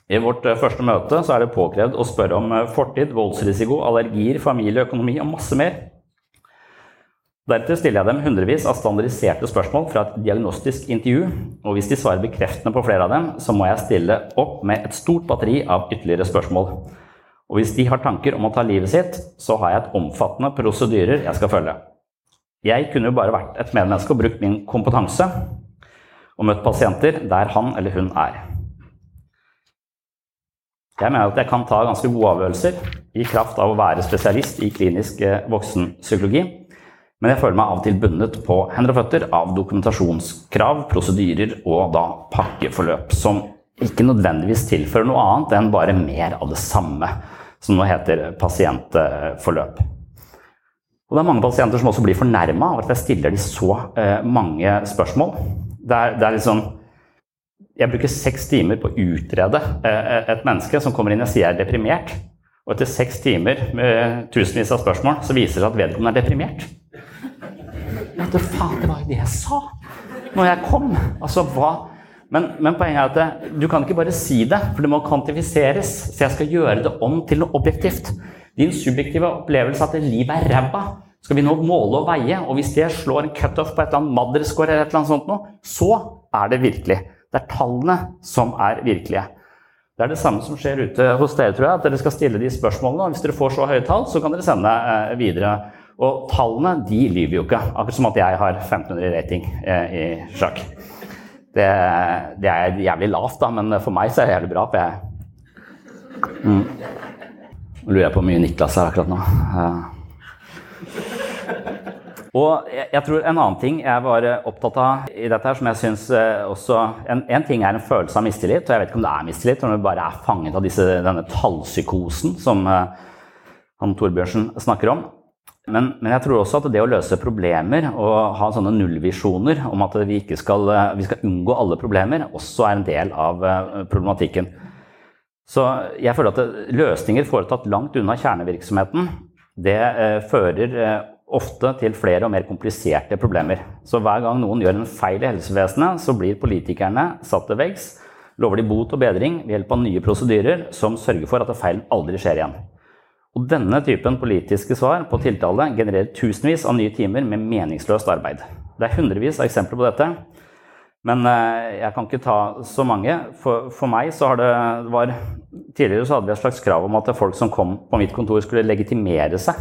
I vårt uh, første møte så er det påkrevd å spørre om fortid, voldsrisiko, allergier, familie, økonomi og masse mer. Deretter stiller jeg dem hundrevis av standardiserte spørsmål fra et diagnostisk intervju, og hvis de svarer bekreftende på flere av dem, så må jeg stille opp med et stort batteri av ytterligere spørsmål. Og hvis de har tanker om å ta livet sitt, så har jeg et omfattende prosedyrer jeg skal følge. Jeg kunne jo bare vært et medmenneske og brukt min kompetanse og møtt pasienter der han eller hun er. Jeg mener at jeg kan ta ganske gode avgjørelser i kraft av å være spesialist i klinisk eh, voksenpsykologi, men jeg føler meg av og til bundet på hender og føtter av dokumentasjonskrav, prosedyrer og da pakkeforløp som ikke nødvendigvis tilfører noe annet enn bare mer av det samme som nå heter pasientforløp. Og det er mange pasienter som også blir fornærma av at jeg stiller de så eh, mange spørsmål. Det er, det er liksom Jeg bruker seks timer på å utrede eh, et menneske som kommer inn og sier jeg er deprimert. Og etter seks timer med tusenvis av spørsmål så viser det seg at vedkommende er deprimert. Vet du faen, det var jo det jeg sa når jeg kom. Altså, hva men, men, poenget er at du kan ikke bare si det, for det må kvantifiseres. Så jeg skal gjøre det om til noe objektivt. Din subjektive opplevelse at livet er ræva, skal vi nå måle og veie. Og hvis det slår en cutoff på et eller annet madderscore, eller eller sånt noe, så er det virkelig. Det er tallene som er virkelige. Det er det samme som skjer ute hos dere, tror jeg. At dere skal stille de spørsmålene. Og hvis dere får så høye tall, så kan dere sende eh, videre. Og tallene, de lyver jo ikke. Akkurat som at jeg har 1500 i rating eh, i sjakk. Det, det, er jævlig lavt, da, men for meg så er det jævlig bra. for jeg mm. Nå lurer jeg på hvor mye Niklas er akkurat nå. Og jeg, jeg, tror en annen ting jeg var opptatt av i dette, her, som jeg syns eh, også en, en, ting er en følelse av mistillit, og jeg vet ikke om det er mistillit, om du bare er fanget av disse, denne tallpsykosen som uh, han Torbjørnsen snakker om. Men, men, jeg tror også at det å løse problemer og ha sånne nullvisjoner om at vi, skal, vi skal unngå alle problemer, også er en del av eh, problematikken. Så jeg føler at løsninger foretatt langt unna kjernevirksomheten, det eh, fører eh, ofte til flere og mer kompliserte problemer. Så hver gang noen gjør en feil i helsevesenet, så blir politikerne satt til veggs, lover de bot og bedring ved hjelp av nye prosedyrer som sørger for at feilen aldri skjer igjen. Og denne typen politiske svar på tiltale genererer tusenvis av nye timer med meningsløst arbeid. Det er hundrevis av eksempler på dette. Men eh, jeg kan ikke ta så mange. For, for meg så har det var, Tidligere så hadde vi et slags krav om at folk som kom på mitt kontor, skulle legitimere seg.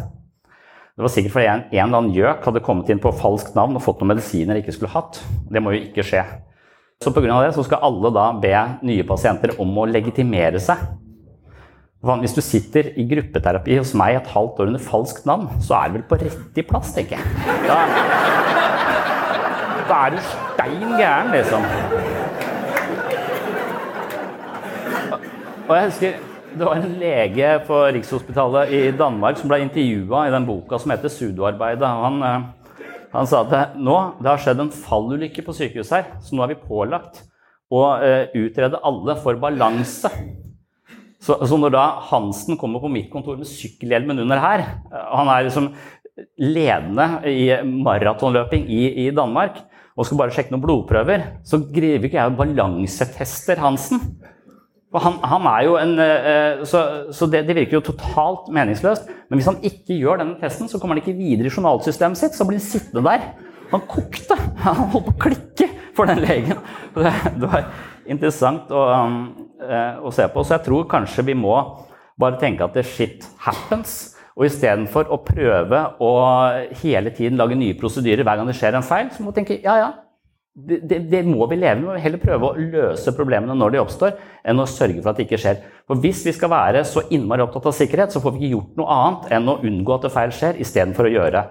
Det var sikkert fordi en, en eller annen gjøk hadde kommet inn på falskt navn og fått noen medisiner de ikke skulle hatt. Det må jo ikke skje. Så pga. det så skal alle da be nye pasienter om å legitimere seg. Hvis du sitter i gruppeterapi hos meg et halvt år under falskt navn, så er du vel på rett i plass, tenker jeg. Da, da er du stein gæren, liksom. Og jeg husker det var en lege på Rikshospitalet i Danmark som ble intervjua i den boka som heter 'Sudoarbeidet'. Han, eh, han sa at nå det har skjedd en fallulykke på sykehuset her, så nå er vi pålagt å eh, utrede alle for balanse. Så, så, når da Hansen kommer på mitt kontor med sykkelhjelmen under her Han er liksom ledende i maratonløping i, i, Danmark og skal bare sjekke noen blodprøver, så driver ikke jeg balansetester Hansen. For han, han er jo en, eh, Så, så det, det, virker jo totalt meningsløst. Men hvis han ikke gjør denne testen, så kommer han ikke videre i journalsystemet sitt. Så blir han sittende der. Han kokte! Han holdt på å klikke for den legen. Det, det var interessant å, um, eh, å, se på. Så jeg tror kanskje vi må bare tenke at shit happens. Og istedenfor å prøve å hele tiden lage nye prosedyrer hver gang det skjer en feil, så må vi tenke ja, ja, det, det, det, må vi leve med. Heller prøve å løse problemene når de oppstår, enn å sørge for at det ikke skjer. For Hvis vi skal være så innmari opptatt av sikkerhet, så får vi ikke gjort noe annet enn å unngå at det feil skjer, istedenfor å gjøre,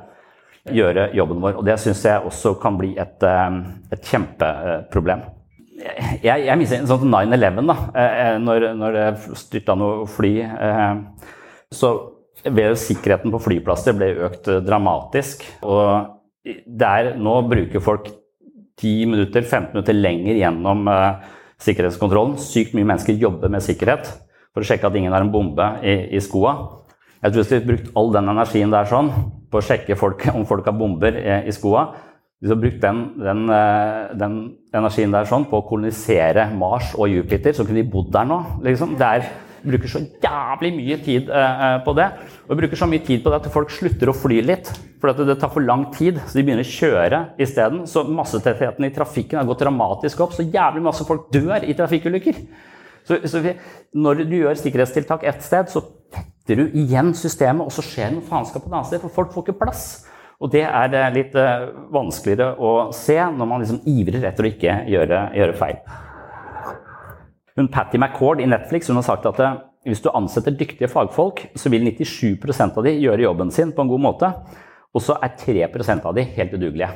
gjøre jobben vår. Og Det syns jeg også kan bli et, eh, et kjempeproblem jeg, jeg mister sånn 9-11, da. Eh, eh, når, når det styrta noe fly. Eh, så ved sikkerheten på flyplasser ble økt dramatisk. Og der nå bruker folk 10-15 minutter lenger gjennom sikkerhetskontrollen. Sykt mye mennesker jobber med sikkerhet for å sjekke at ingen har en bombe i, i skoa. Jeg tror hvis vi hadde brukt all den energien der sånn på å sjekke folk, om folk har bomber i, i skoa, hvis du har brukt den, den, eh, den, energien der sånn på å kolonisere Mars og Jupiter, så kunne de bodd der nå. Liksom. Er, vi bruker så jævlig mye tid uh, på det. Og vi bruker så mye tid på det at folk slutter å fly litt. For det tar for lang tid, så de begynner å kjøre isteden. Så massetettheten i trafikken har gått dramatisk opp. Så jævlig masse folk dør i trafikkulykker. Så, så vi, når du gjør sikkerhetstiltak ett sted, så tetter du igjen systemet, og så skjer noe faenskap et annet sted, for folk får ikke plass. Og det er eh, litt eh, vanskeligere å se når man liksom ivrer etter å ikke gjøre, gjøre feil. Hun Patty McCord i Netflix hun har sagt at eh, hvis du ansetter dyktige fagfolk, så vil 97 av de gjøre jobben sin på en god måte. Og så er 3 av de helt udugelige.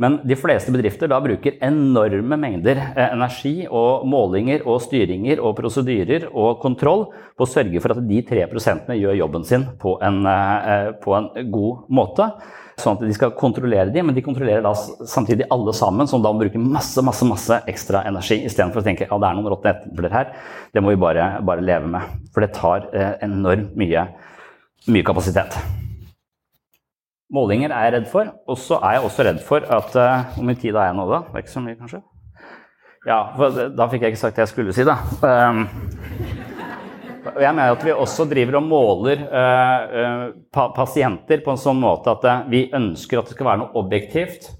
Men de fleste bedrifter da bruker enorme mengder eh, energi og målinger og styringer og prosedyrer og kontroll på å sørge for at de tre prosentene gjør jobben sin på en, eh, på en, god måte. Sånn at de skal kontrollere dem, men de kontrollerer da samtidig alle sammen, som da bruker masse masse, masse ekstra energi istedenfor å tenke ja, det er noen råtne epler her. Det må vi bare, bare, leve med. For det tar eh, enormt mye, mye kapasitet. Målinger er jeg redd for. Og så er jeg også redd for at uh, Hvor mye tid har jeg nå, da? Det er ikke så mye, kanskje? Ja, for da fikk jeg ikke sagt det jeg skulle si, da. Um, jeg mener at vi også driver og måler uh, pa pasienter på en sånn måte at vi ønsker at det skal være noe objektivt.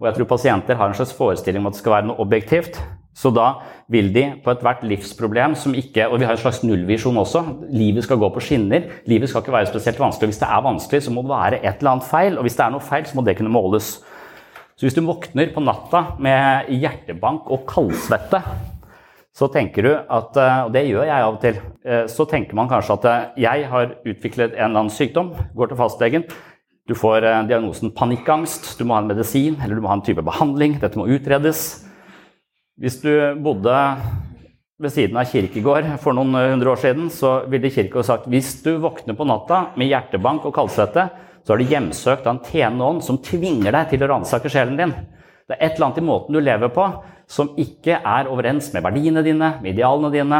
Og jeg tror pasienter har en slags forestilling om at det skal være noe objektivt. Så da vil de på ethvert livsproblem som ikke Og vi har en slags nullvisjon også. Livet skal gå på skinner. Livet skal ikke være spesielt vanskelig. Hvis det er vanskelig, så må det være et eller annet feil. Og hvis det er noe feil, så må det kunne måles. Så hvis du våkner på natta med hjertebank og kaldsvette, så tenker du at eh, Og det gjør jeg av og til. Eh, så tenker man kanskje at eh, jeg har utviklet en eller annen sykdom, går til fastlegen. Du får diagnosen panikkangst, du må ha en medisin eller du må ha en type behandling. Dette må utredes. Hvis du bodde ved siden av Kirkegård for noen hundre år siden, så ville Kirkegård sagt hvis du våkner på natta med hjertebank og kaldsvette, så er du hjemsøkt av en tjenende ånd som tvinger deg til å ransake sjelen din. Det er et eller annet i måten du lever på som ikke er overens med verdiene dine, med idealene dine.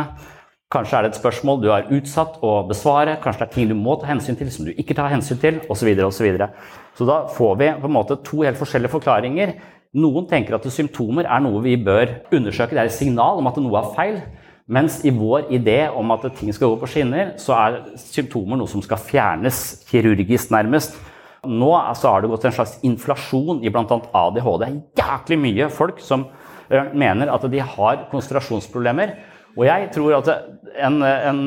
Kanskje er det et spørsmål du har utsatt å besvare, kanskje det er ting du må ta hensyn til som du ikke tar hensyn til, osv. Så, videre, og så, videre. så da får vi på en måte to helt forskjellige forklaringer. Noen tenker at symptomer er noe vi bør undersøke, det er et signal om at noe er feil. Mens i vår idé om at ting skal gå på skinner, så er symptomer noe som skal fjernes kirurgisk, nærmest. Nå altså, har det gått en slags inflasjon i bl.a. ADHD. Det er jæklig mye folk som uh, mener at de har konsentrasjonsproblemer. Og jeg tror at en, en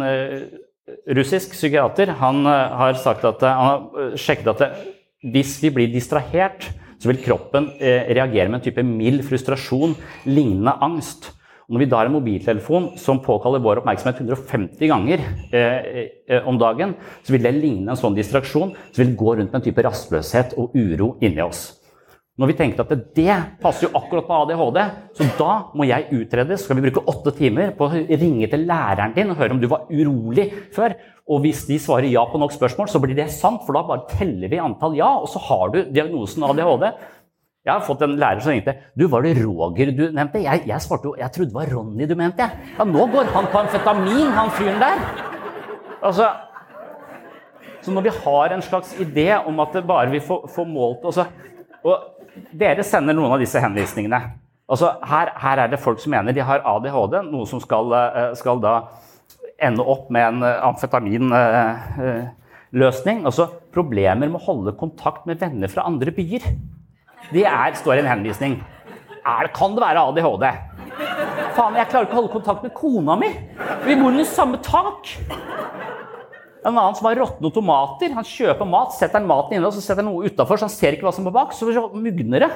russisk psykiater han har sagt at han har sjekket at hvis vi blir distrahert, så vil kroppen reagere med en type mild frustrasjon, lignende angst. Når vi da har en mobiltelefon som påkaller vår oppmerksomhet 150 ganger eh, om dagen, så vil det ligne en sånn distraksjon. Så vil det gå rundt med en type rastløshet og uro inni oss. Når vi tenker at det passer jo akkurat på ADHD, så da må jeg utredes. Skal vi bruke åtte timer på å ringe til læreren din og høre om du var urolig før? Og hvis de svarer ja på nok spørsmål, så blir det sant, for da bare teller vi antall ja, og så har du diagnosen ADHD. Jeg har fått en lærer som ringte. Du, var det Roger du nevnte? Jeg, jeg svarte jo Jeg trodde det var Ronny du mente. Ja, nå går han på amfetamin, han fyren der. Altså Så når vi har en slags idé om at det bare vi får, får målt også, Og dere sender noen av disse henvisningene. Altså, her, her, er det folk som mener de har ADHD, noe som skal, skal da ende opp med en amfetaminløsning. Altså problemer med å holde kontakt med venner fra andre byer. Det er, står i en henvisning. Er, kan det være ADHD? Faen, jeg klarer ikke å holde kontakt med kona mi! Vi bor under samme tak! En annen som har råtne tomater. Han kjøper mat, setter han maten inne og så setter han noe utafor, så han ser ikke hva som er bak. Så mugner det.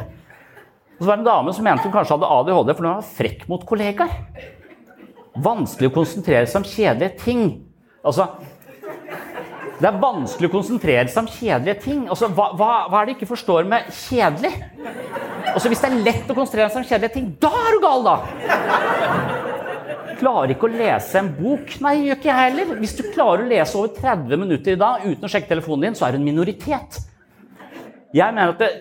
Og så var det en dame som mente hun kanskje hadde ADHD fordi hun var frekk mot kollegaer. Vanskelig å konsentrere seg om kjedelige ting. Altså, det er vanskelig å konsentrere seg om kjedelige ting. Altså, hva, hva, hva er det du ikke forstår med kjedelig? Altså, hvis det er lett å konsentrere seg om kjedelige ting, da er du gal, da! Klarer ikke å lese en bok? Nei, gjør ikke jeg heller. Hvis du klarer å lese over 30 minutter i dag uten å sjekke telefonen din, så er du en minoritet. Jeg mener at det,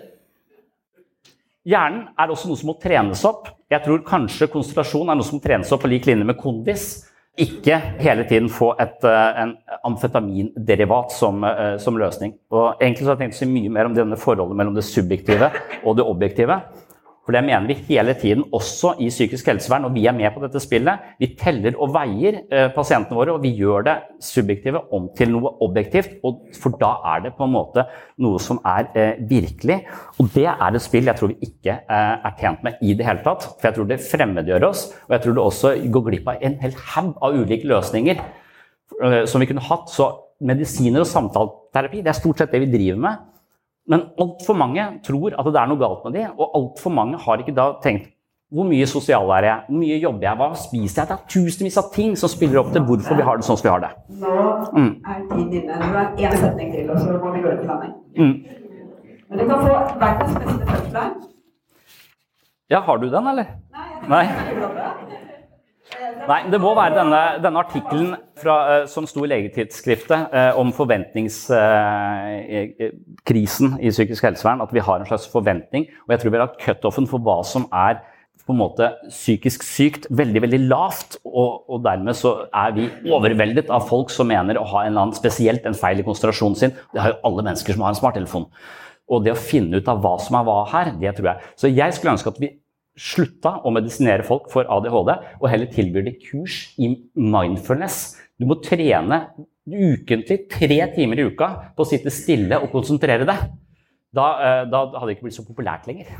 Hjernen er også noe som må trenes opp. Jeg tror kanskje konsentrasjon er noe som trenes opp på lik linje med kondis. Ikke hele tiden få et, en amfetaminderivat som, som, løsning. Og egentlig så har jeg tenkt å si mye mer om denne forholdet mellom det subjektive og det objektive. For det mener vi hele tiden, også i psykisk helsevern, og vi er med på dette spillet. Vi teller og veier eh, pasientene våre, og vi gjør det subjektive om til noe objektivt. for da er det på en måte noe som er eh, virkelig. Og det er et spill jeg tror vi ikke eh, er tjent med i det hele tatt. For jeg tror det fremmedgjør oss, og jeg tror det også går glipp av en hel haug av ulike løsninger som vi kunne hatt. Så medisiner og samtaleterapi, det er stort sett det vi driver med. Men altfor mange tror at det er noe galt med dem, og altfor mange har ikke da tenkt hvor mye sosial er jeg, hvor mye jobber jeg, hva spiser jeg? Det er tusenvis av ting som spiller opp til hvorfor vi har det sånn som vi har det. Nå mm. er tiden inne. Du har én setning til, og så må vi gå til landing. Mm. Men du kan få verdens beste punchline. Ja, har du den, eller? Nei. Nei. Nei, det må være denne, denne artikkelen uh, som sto i legetidsskriftet eh, om forventningskrisen eh, i psykisk helsevern. At vi har en slags forventning. Og jeg tror vi har lagt cutoffen for hva som er på en måte psykisk sykt, veldig veldig lavt. Og, og, dermed så er vi overveldet av folk som mener å ha en eller annen spesielt en feil i konsentrasjonen sin. Det har jo alle mennesker som har en smarttelefon. Og det å finne ut av hva som er hva her, det tror jeg. Så jeg skulle ønske at vi slutta å medisinere folk for ADHD, og heller tilbyr de kurs i mindfulness. Du må trene ukentlig tre timer i uka på å sitte stille og konsentrere deg. Da, eh, da hadde det ikke blitt så populært lenger. *laughs*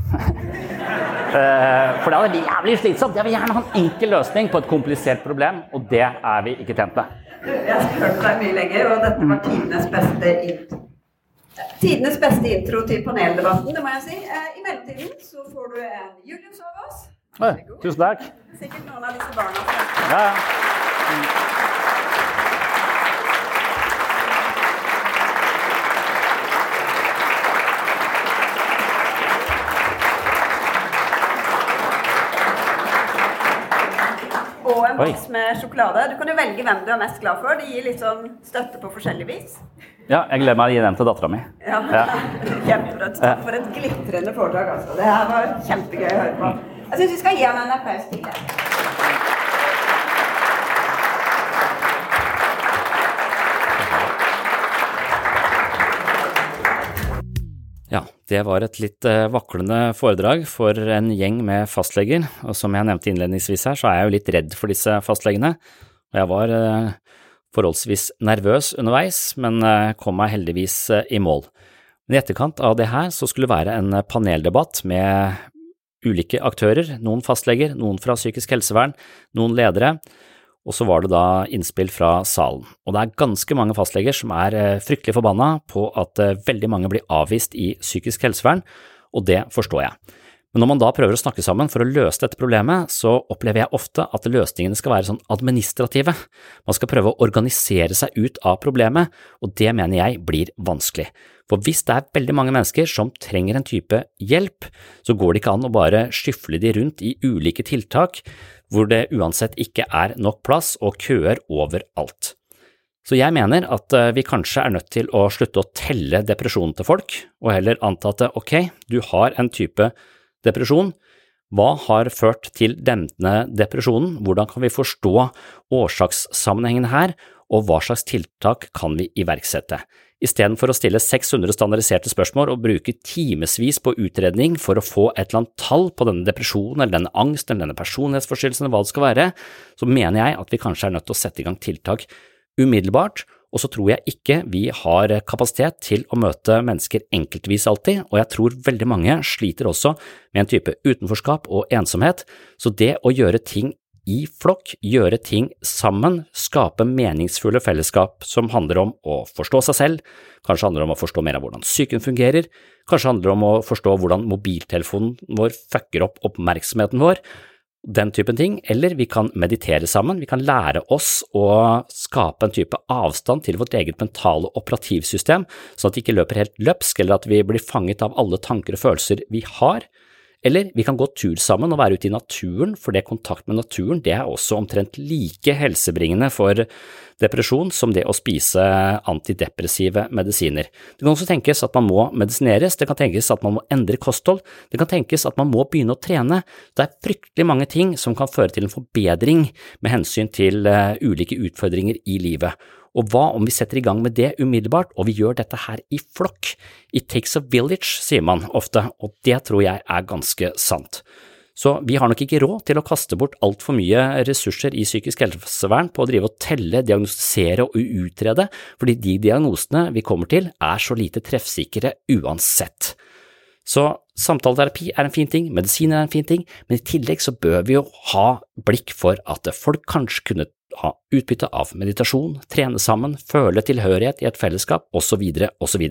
Eh, for det hadde jævlig slitsomt. Jeg vil gjerne ha en enkel løsning på et komplisert problem, og det er vi ikke tjent med. Jeg har hørt deg mye lenger, og dette var tidenes beste Tidenes beste intro til paneldebatten, det må jeg si. Eh, I mellomtiden så får du en Julius av oss. Hei, tusen takk. Sikkert noen av disse barna ja, ja. Og en boks med sjokolade. Du kan jo velge hvem du er mest glad for. Det gir litt sånn støtte på forskjellig vis. Ja, jeg gleder meg å gi den til dattera mi. Ja. Ja. *laughs* Kjempebra. Takk for et glitrende foredrag. Altså. Det her var kjempegøy å høre på. Jeg syns vi skal gi ham en applaus til. Ja, det var et litt eh, vaklende foredrag for en gjeng med fastleger. Og som jeg nevnte innledningsvis her, så er jeg jo litt redd for disse fastlegene. Og jeg var eh, forholdsvis nervøs underveis, men eh, kom meg heldigvis i mål. Men i etterkant av det her så skulle det være en paneldebatt med ulike aktører, noen fastleger, noen fra psykisk helsevern, noen ledere, og så var det da innspill fra salen. Og det er ganske mange fastleger som er eh, fryktelig forbanna på at eh, veldig mange blir avvist i psykisk helsevern, og det forstår jeg. Men når man da prøver å snakke sammen for å løse dette problemet, så opplever jeg ofte at løsningene skal være sånn administrative. Man skal prøve å organisere seg ut av problemet, og det mener jeg blir vanskelig. For hvis det er veldig mange mennesker som trenger en type hjelp, så går det ikke an å bare skyfle de rundt i ulike tiltak hvor det uansett ikke er nok plass og køer overalt. Så jeg mener at eh, vi kanskje er nødt til å slutte å telle depresjonen til folk, og heller anta at ok, du har en type depresjon, hva har ført til dempende depresjonen, hvordan kan vi forstå årsakssammenhengen her, og hva slags tiltak kan vi iverksette? Istedenfor å stille 600 standardiserte spørsmål og bruke timevis på utredning for å få et eller annet tall på denne depresjonen eller denne angsten eller denne personlighetsforstyrrelsen eller hva det skal være, så mener jeg at vi kanskje er nødt til å sette i gang tiltak umiddelbart, og så tror jeg ikke vi har kapasitet til å møte mennesker enkeltvis alltid, og jeg tror veldig mange sliter også med en type utenforskap og ensomhet, så det å gjøre ting i flokk, gjøre ting sammen, skape meningsfulle fellesskap som handler om å forstå seg selv, kanskje handler om å forstå mer av hvordan psyken fungerer, kanskje handler om å forstå hvordan mobiltelefonen vår fucker opp oppmerksomheten vår, den typen ting, eller vi kan meditere sammen, vi kan lære oss å skape en type avstand til vårt eget mentale operativsystem, sånn at det ikke løper helt løpsk, eller at vi blir fanget av alle tanker og følelser vi har, eller vi kan gå tur sammen og være ute i naturen, for det kontakt med naturen det er også omtrent like helsebringende for depresjon som det å spise antidepressive medisiner. Det kan også tenkes at man må medisineres, det kan tenkes at man må endre kosthold, det kan tenkes at man må begynne å trene. Det er fryktelig mange ting som kan føre til en forbedring med hensyn til uh, ulike utfordringer i livet. Og hva om vi setter i gang med det umiddelbart, og vi gjør dette her i flokk? It takes a village, sier man ofte, og det tror jeg er ganske sant. Så vi har nok ikke råd til å kaste bort altfor mye ressurser i psykisk helsevern på å drive og telle, diagnostisere og utrede, fordi de diagnosene vi kommer til er så lite treffsikre uansett. Så samtaleterapi er en fin ting, medisin er en fin ting, men i tillegg så bør vi jo ha blikk for at folk kanskje kunne ha utbytte av meditasjon, trene sammen, føle tilhørighet i et fellesskap, osv., osv.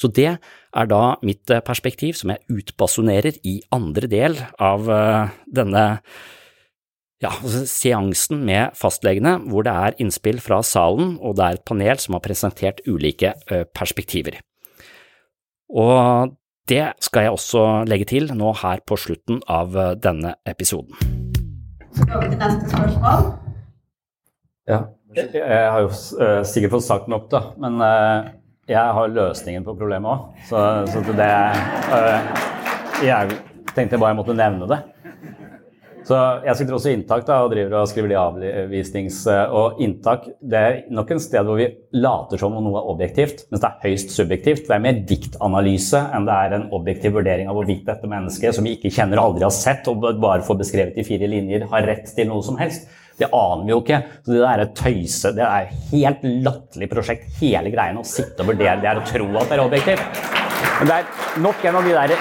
Så det er da mitt eh, perspektiv som jeg utbasunerer i andre del av eh, denne ja, seansen med fastlegene, hvor det er innspill fra salen, og det er et panel som har presentert ulike eh, perspektiver. Og det skal jeg også legge til nå her på slutten av denne episoden. Så går vi til neste spørsmål. Ja. Jeg har jo uh, sikkert fått sagt nok, da. Men uh, jeg har løsningen på problemet òg. Så, så, det uh, Jeg tenkte bare jeg måtte nevne det. Så jeg sitter også i inntak da, og driver og skriver de avvisnings... Og inntak det er nok en sted hvor vi later som om noe er objektivt, mens det er høyst subjektivt. Det er mer diktanalyse enn det er en objektiv vurdering av hvorvidt dette mennesket, som vi ikke kjenner og aldri har sett, og bare får beskrevet i fire linjer, har rett til noe som helst. Det aner vi jo ikke. Så det der er tøyse, det er et helt latterlig prosjekt, hele greiene Å sitte og vurdere det er å tro at det er objektivt. Men det er nok en av de der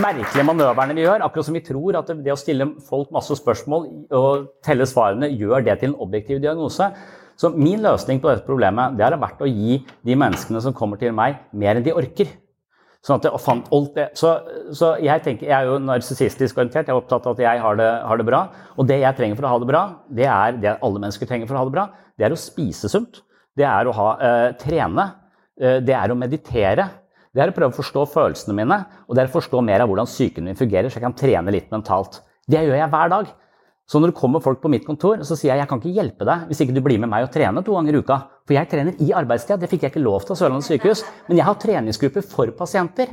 merkelige manøverne vi gjør. Akkurat som vi tror at det å stille folk masse spørsmål og telle svarene gjør det til en objektiv diagnose. Så min løsning på dette problemet det har vært å gi de menneskene som kommer til meg, mer enn de orker. Sånn jeg fant alt det. Så, så jeg, tenker, jeg er jo narsissistisk orientert. Jeg er opptatt av at jeg har det, har det, bra. Og det jeg trenger for å ha det bra, det er det alle mennesker trenger for å ha det bra. Det er å spise sunt. Det er å ha, eh, trene. Eh, det er å meditere. Det er å prøve å forstå følelsene mine, og det er å forstå mer av hvordan psyken min fungerer, så jeg kan trene litt mentalt. Det gjør jeg hver dag. Så når det kommer folk på mitt kontor, så sier jeg jeg kan ikke hjelpe deg hvis ikke du blir med meg og trener to ganger i uka. For jeg trener i arbeidstida. Det fikk jeg ikke lov til av Sørlandet sykehus. Men jeg har treningsgrupper for pasienter.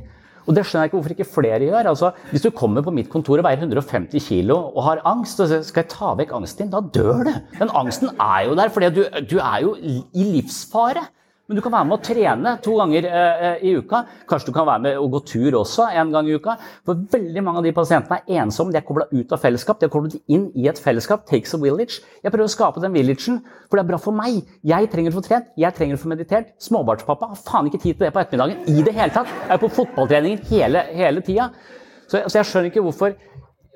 Og det skjønner jeg ikke hvorfor ikke flere gjør. Altså, hvis du kommer på mitt kontor og veier 150 kg og har angst, så skal jeg ta vekk angsten din, da dør du. Den angsten er jo der, for du, du, er jo i livsfare. Men du kan være med å trene to ganger eh, i uka. Kanskje du kan være med å gå tur også en gang i uka. For veldig mange av de pasientene er ensomme, de er kobla ut av fellesskap. De er koblet inn i et fellesskap. Takes a village. Jeg prøver å skape den villagen, for det er bra for meg. Jeg trenger å få trent, jeg trenger å få meditert. Småbarnspappa har faen ikke tid til det på ettermiddagen i det hele tatt. Jeg er på fotballtreninger hele, hele tida. Så, så jeg skjønner ikke hvorfor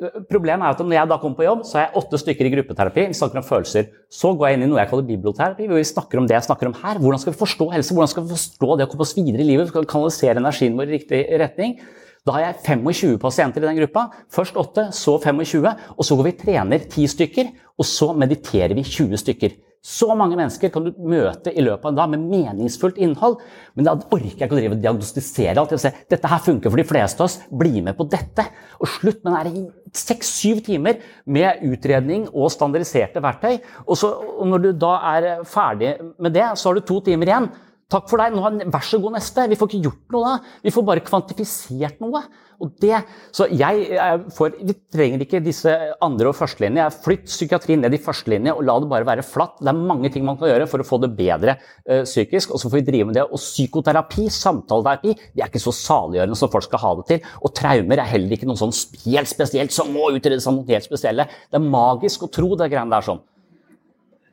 Problemet er at når jeg da kommer på jobb, så er jeg åtte stykker i gruppeterapi. Vi snakker om følelser. Så går jeg inn i noe jeg kaller biblioterapi, vi snakker om det jeg snakker om her. Hvordan skal vi forstå helse? Hvordan skal vi forstå det å komme oss videre i livet? Vi skal kanalisere energien vår i riktig retning. Da har jeg 25 pasienter i den gruppa. Først 8, så 25. Og så går vi trener 10 stykker, og så mediterer vi 20 stykker. Så mange mennesker kan du møte i løpet av en dag med meningsfullt innhold. Men da orker jeg ikke å drive og diagnostisere alt. Jeg si, Dette her funker for de fleste av oss. Bli med på dette. Og slutt med seks-syv timer med utredning og standardiserte verktøy. Og, så, og når du da er ferdig med det, så har du to timer igjen. Takk for deg, nå, vær så god neste. Vi får ikke gjort noe da. Vi får bare kvantifisert noe. Og det, så jeg, jeg får, Vi trenger ikke disse andre- og førstelinje. Flytt psykiatrien ned i førstelinje og la det bare være flatt. Det er mange ting man kan gjøre for å få det bedre uh, psykisk. Og så får vi drive med det. Og psykoterapi, samtaleterapi, det er ikke så saliggjørende som folk skal ha det til. Og traumer er heller ikke noe sånn helt spesielt som må utredes som noe helt spesielle. Det er magisk å tro det greiene der sånn.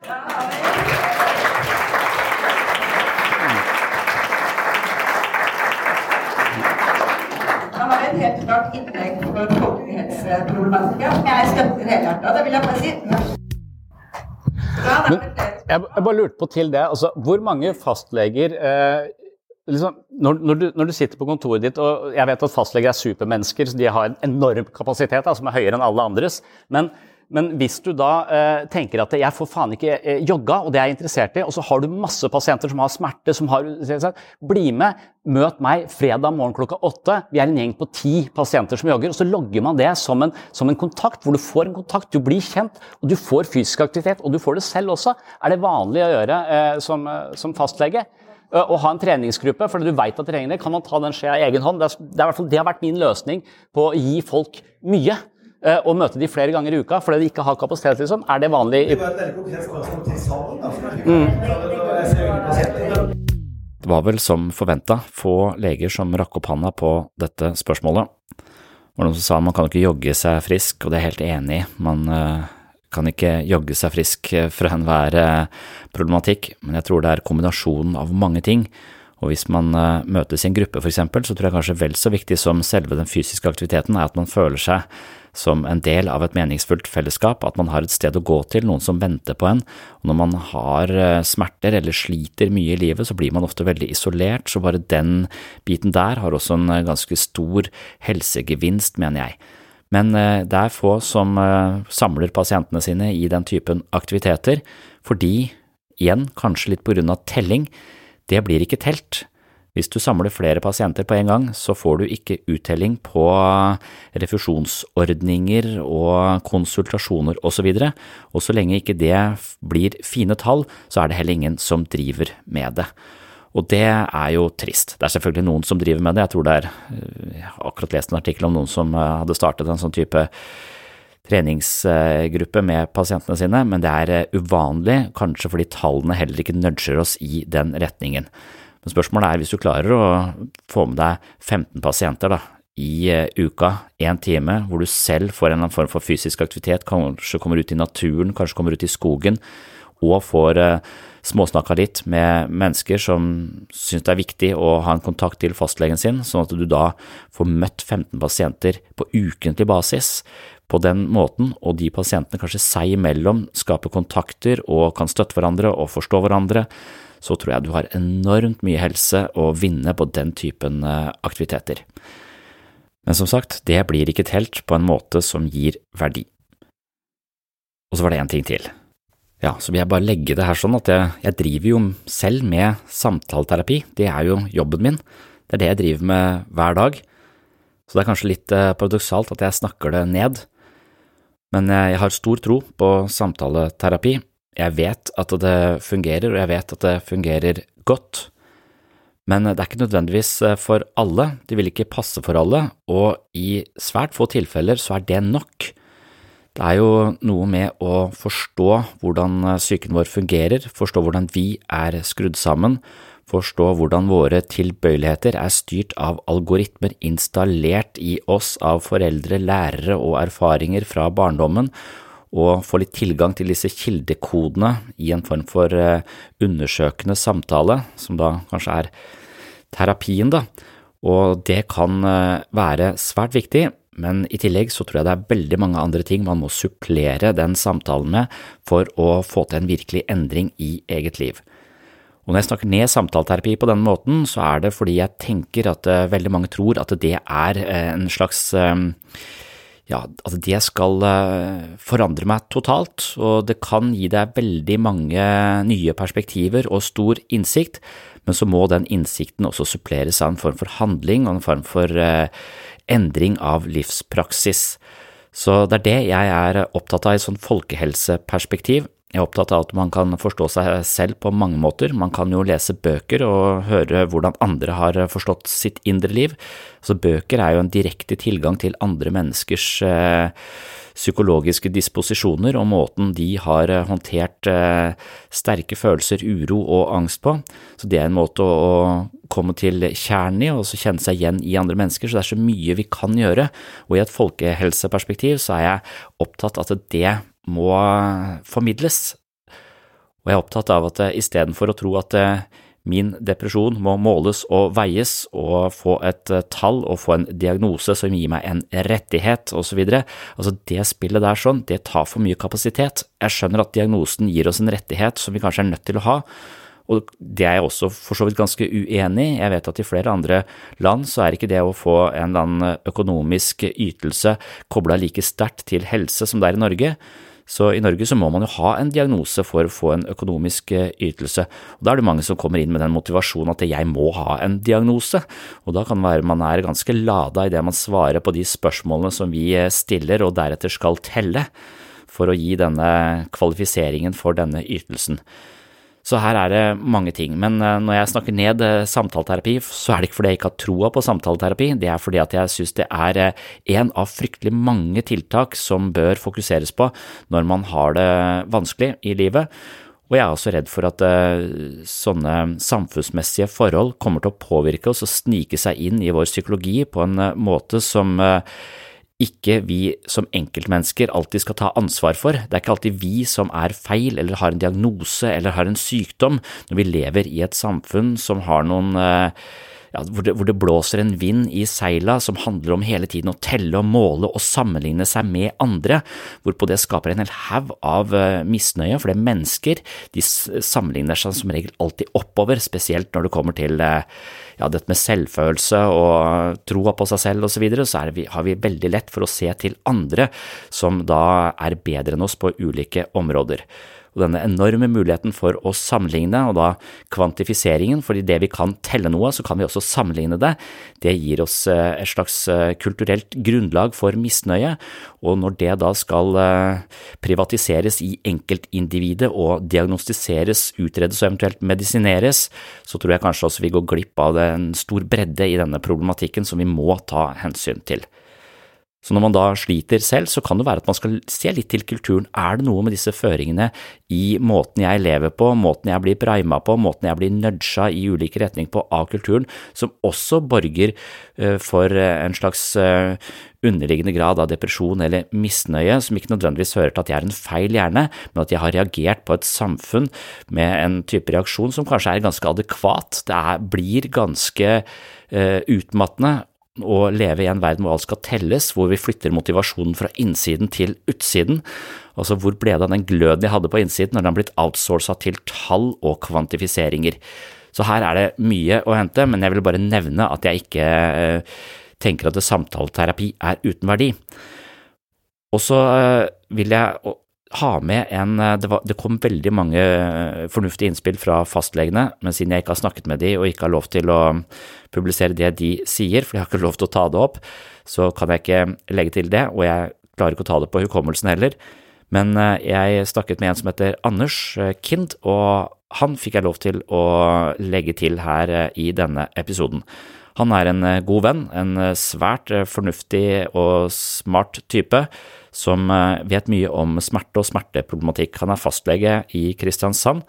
et klart innlegg for folkehelseproblematikken. jeg støtter helhjertet. Det vil jeg bare si. Men jeg, jeg bare lurte på til det, altså, Hvor mange fastleger eh, liksom, når, når, du, når, du, sitter på kontoret ditt, og jeg vet at fastleger er supermennesker, så de har en enorm kapasitet da, som er høyere enn alle andres, men men hvis du da eh, tenker at jeg får faen ikke eh, jogga, og det er jeg interessert i, og så har du masse pasienter som har smerte, som har Bli med, møt meg fredag morgen klokka åtte. Vi er en gjeng på ti pasienter som jogger. og Så logger man det som en, som en, kontakt, hvor du får en kontakt, du blir kjent, og du får fysisk aktivitet. Og du får det selv også. Er det vanlig å gjøre eh, som, eh, som fastlege? Å ha en treningsgruppe, for du veit at trenger det, kan man ta den skjea i egen hånd. Det, er, det, er, det har vært min løsning på å gi folk mye. Eh, og møte de flere ganger i uka fordi de ikke har kapasitet, liksom? Er det vanlig? I... Mm. Det var vel som forventa få leger som rakk opp handa på dette spørsmålet. Det var noen som sa man kan ikke jogge seg frisk, og det er jeg helt enig i. Man uh, kan ikke jogge seg frisk fra enhver problematikk, men jeg tror det er kombinasjonen av mange ting. Og hvis man møtes i en gruppe, for eksempel, så tror jeg kanskje vel så viktig som selve den fysiske aktiviteten er at man føler seg som en del av et meningsfullt fellesskap, at man har et sted å gå til, noen som venter på en. Og når man har eh, smerter eller sliter mye i livet, så blir man ofte veldig isolert, så bare den biten der har også en eh, ganske stor helsegevinst, mener jeg. Men eh, det er få som samler pasientene sine i den typen aktiviteter, fordi, igjen kanskje litt på grunn av telling, det blir ikke telt. Hvis du samler flere pasienter på en gang, så får du ikke uttelling på refusjonsordninger og konsultasjoner osv., og, og så lenge ikke det blir fine tall, så er det heller ingen som driver med det. Og det er jo trist. Det er selvfølgelig noen som driver med det. Jeg tror det er Jeg har akkurat lest en artikkel om noen som eh, hadde startet en sånn type treningsgruppe med pasientene sine, men det er eh, uvanlig, kanskje fordi tallene heller ikke nudger oss i den retningen. Men spørsmålet er hvis du klarer å få med deg 15 pasienter da, i eh, uka, én time, hvor du selv får en eller annen form for fysisk aktivitet, kanskje kommer ut i naturen, kanskje kommer ut i skogen, og får eh, småsnakka litt med mennesker som syns det er viktig å ha en kontakt til fastlegen sin, sånn at du da får møtt 15 pasienter på ukentlig basis. På den måten, og de pasientene kanskje seg imellom skaper kontakter og kan støtte hverandre og forstå hverandre, så tror jeg du har enormt mye helse å vinne på den typen eh, aktiviteter. Men som sagt, det blir ikke telt på en måte som gir verdi. Og så var det en ting til. Ja, så vil jeg bare legge det her sånn at jeg, jeg driver jo selv med samtaleterapi, det er jo jobben min, det er det jeg driver med hver dag. Så det er kanskje litt eh, paradoksalt at jeg snakker det ned, men jeg har stor tro på samtaleterapi, jeg vet at det fungerer, og jeg vet at det fungerer godt, men det er ikke nødvendigvis eh, for alle, det vil ikke passe for alle, og i svært få tilfeller så er det nok. Det er jo noe med å forstå hvordan psyken vår fungerer, forstå hvordan vi er skrudd sammen, forstå hvordan våre tilbøyeligheter er styrt av algoritmer installert i oss av foreldre, lærere og erfaringer fra barndommen, og få litt tilgang til disse kildekodene i en form for eh, undersøkende samtale, som da kanskje er terapien, da. Og det kan eh, være svært viktig, men i tillegg så tror jeg det er veldig mange andre ting man må supplere den samtalen med for å få til en virkelig endring i eget liv. Og når jeg snakker ned samtaleterapi på denne måten, så er det fordi jeg tenker at uh, veldig mange tror at det er en slags ja, at det skal forandre meg totalt, og det kan gi deg veldig mange nye perspektiver og stor innsikt, men så må den innsikten også suppleres av en form for handling og en form for endring av livspraksis. Så det er det jeg er opptatt av i et sånt folkehelseperspektiv, jeg er opptatt av at man kan forstå seg selv på mange måter. Man kan jo lese bøker og høre hvordan andre har forstått sitt indre liv. Så bøker er jo en direkte tilgang til andre menneskers eh, psykologiske disposisjoner og måten de har eh, håndtert eh, sterke følelser, uro og angst på. Så det er en måte å, komme til kjernen i og så kjenne seg igjen i andre mennesker. Så det er så mye vi kan gjøre. Og i et folkehelseperspektiv så er jeg opptatt av at det må formidles. Og jeg er opptatt av at istedenfor å tro at eh, min depresjon må måles og veies og få et eh, tall og få en diagnose som gir meg en rettighet osv. Altså det spillet der sånn, det tar for mye kapasitet. Jeg skjønner at diagnosen gir oss en rettighet som vi kanskje er nødt til å ha, og det er jeg også for så vidt ganske uenig i. Jeg vet at i flere andre land så er ikke det å få en eller annen økonomisk ytelse kobla like sterkt til helse som det er i Norge. Så i Norge så må man jo ha en diagnose for å få en økonomisk eh, ytelse. Og Da er det mange som kommer inn med den motivasjonen at jeg må ha en diagnose. Og da kan det være man er ganske lada i det man svarer på de spørsmålene som vi eh, stiller og deretter skal telle for å gi denne kvalifiseringen for denne ytelsen. Så her er det mange ting. Men eh, når jeg snakker ned eh, samtaleterapi, så er det ikke fordi jeg ikke har troa på samtaleterapi, det er fordi at jeg synes det er eh, en av fryktelig mange tiltak som bør fokuseres på når man har det vanskelig i livet. Og jeg er også redd for at sånne samfunnsmessige forhold kommer til å påvirke oss og snike seg inn i vår psykologi på en måte som ikke vi som enkeltmennesker alltid skal ta ansvar for. Det er ikke alltid vi som er feil eller har en diagnose eller har en sykdom når vi lever i et samfunn som har noen eh, ja, hvor, det, hvor, det, blåser en vind i seila som handler om hele tiden å telle og måle og sammenligne seg med andre, hvorpå det skaper en hel haug av uh, misnøye, for det er mennesker de sammenligner seg som regel alltid oppover, spesielt når det kommer til uh, ja, dette med selvfølelse og troa på seg selv osv., så, videre, så vi, har vi veldig lett for å se til andre som da er bedre enn oss på ulike områder og denne enorme muligheten for å sammenligne, og da kvantifiseringen, fordi det vi kan telle noe, så kan vi også sammenligne det. Det gir oss eh, et slags eh, kulturelt grunnlag for misnøye, og når det da skal eh, privatiseres i enkeltindividet og diagnostiseres, utredes og eventuelt medisineres, så tror jeg kanskje også vi går glipp av en stor bredde i denne problematikken som vi må ta hensyn til. Så når man da sliter selv, så kan det være at man skal se litt til kulturen. Er det noe med disse føringene i måten jeg lever på, måten jeg blir prima på, måten jeg blir nudga i ulike retninger på av kulturen, som også borger eh, for eh, en slags eh, underliggende grad av depresjon eller misnøye, som ikke nødvendigvis hører til at jeg er en feil hjerne, men at jeg har reagert på et samfunn med en type reaksjon som kanskje er ganske adekvat. Det er, blir ganske utmattende å leve i en verden hvor alt skal telles, hvor vi flytter motivasjonen fra innsiden til utsiden. Altså hvor ble det av den gløden jeg hadde på innsiden når den har blitt outsourca til tall og kvantifiseringer. Så her er det mye å hente, men jeg vil bare nevne at jeg ikke eh, tenker at samtaleterapi er uten verdi. Og så eh, vil jeg ha med en eh, det, var, det, kom veldig mange eh, fornuftige innspill fra fastlegene, men siden jeg ikke har snakket med de og ikke har lov til å publisere det de sier, for jeg har ikke lov til å ta det opp, så kan jeg ikke legge til det, og jeg klarer ikke å ta det på hukommelsen heller. Men eh, jeg snakket med en som heter Anders Kind, og han fikk jeg lov til å legge til her i denne episoden. Han er en god venn, en svært fornuftig og smart type som eh, vet mye om smerte og smerteproblematikk. Han er fastlege i Kristiansand,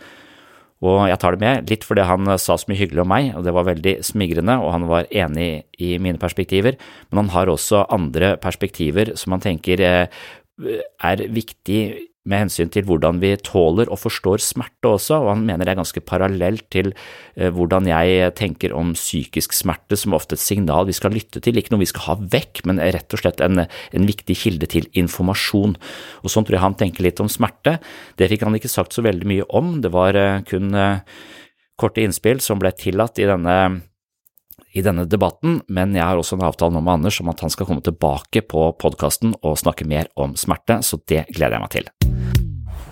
Og jeg tar det med litt fordi han sa så mye hyggelig om meg, og det var veldig smigrende, og han var enig i mine perspektiver, men han har også andre perspektiver som han tenker er viktig med hensyn til hvordan vi tåler og forstår smerte også, og han mener det er ganske parallelt til eh, hvordan jeg tenker om psykisk smerte som ofte et signal vi skal lytte til, ikke noe vi skal ha vekk, men rett og slett en, en viktig kilde til informasjon. Og Sånn tror jeg han tenker litt om smerte. Det fikk han ikke sagt så veldig mye om, det var eh, kun eh, korte innspill som ble tillatt i denne i denne debatten, men jeg har også en avtale nå med Anders om at han skal komme tilbake på podkasten og snakke mer om smerte, så det gleder jeg meg til.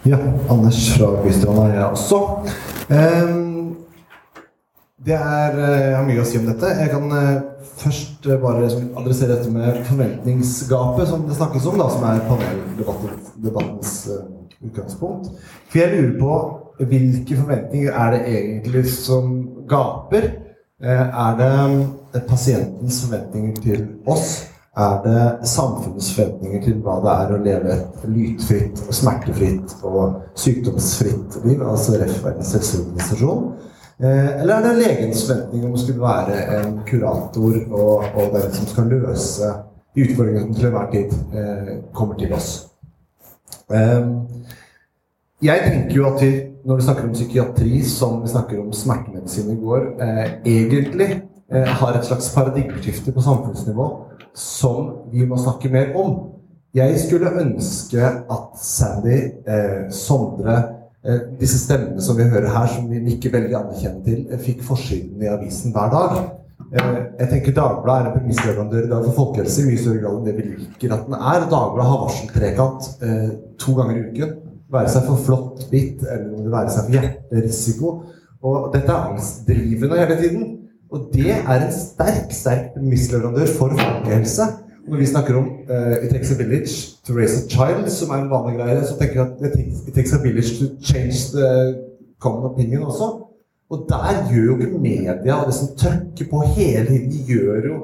Ja, Anders fra Bystrand er jeg også. Um, det er, eh, jeg har mye å si om dette. Jeg kan uh, først uh, bare adressere dette med forventningsgapet som det snakkes om, da, som er paneldebattens utgangspunkt. For jeg lurer på hvilke forventninger er det egentlig som gaper? Er det pasientens forventninger til oss? er det samfunnets forventninger til hva det er å leve et lydfritt, smertefritt og sykdomsfritt liv, altså REF Verdens helseorganisasjon? Eh, eller er det legens forventning om å skulle være en kurator og, og den som skal løse de utfordringene som til enhver tid eh, kommer til oss? Eh, jeg tenker jo at vi, når vi snakker om psykiatri som vi snakker om smertemedisin i går, eh, egentlig eh, har et slags paradigmeskifte på samfunnsnivå som vi må snakke mer om. Jeg skulle ønske at Sandy, eh, Sondre, disse stemmene som vi hører her, som vi nikker veldig anerkjent til, fikk forsiden i avisen hver dag. Jeg tenker Dagbladet er en premissleverandør for folkehelse i mye større grad enn det vi liker at den er. Dagbladet har varseltrekant to ganger i uken. Være seg for flott bitt, eller om det være seg for hjerterisiko. Og dette er angstdrivende hele tiden. Og det er en sterk sterk premissleverandør for folkehelse. Når vi snakker om uh, It takes a village to raise a child, som er en vanlig greie, så tenker jeg at It takes a village to change the common opinion også. Og der gjør jo ikke media og det som trykker på hele tiden, de gjør jo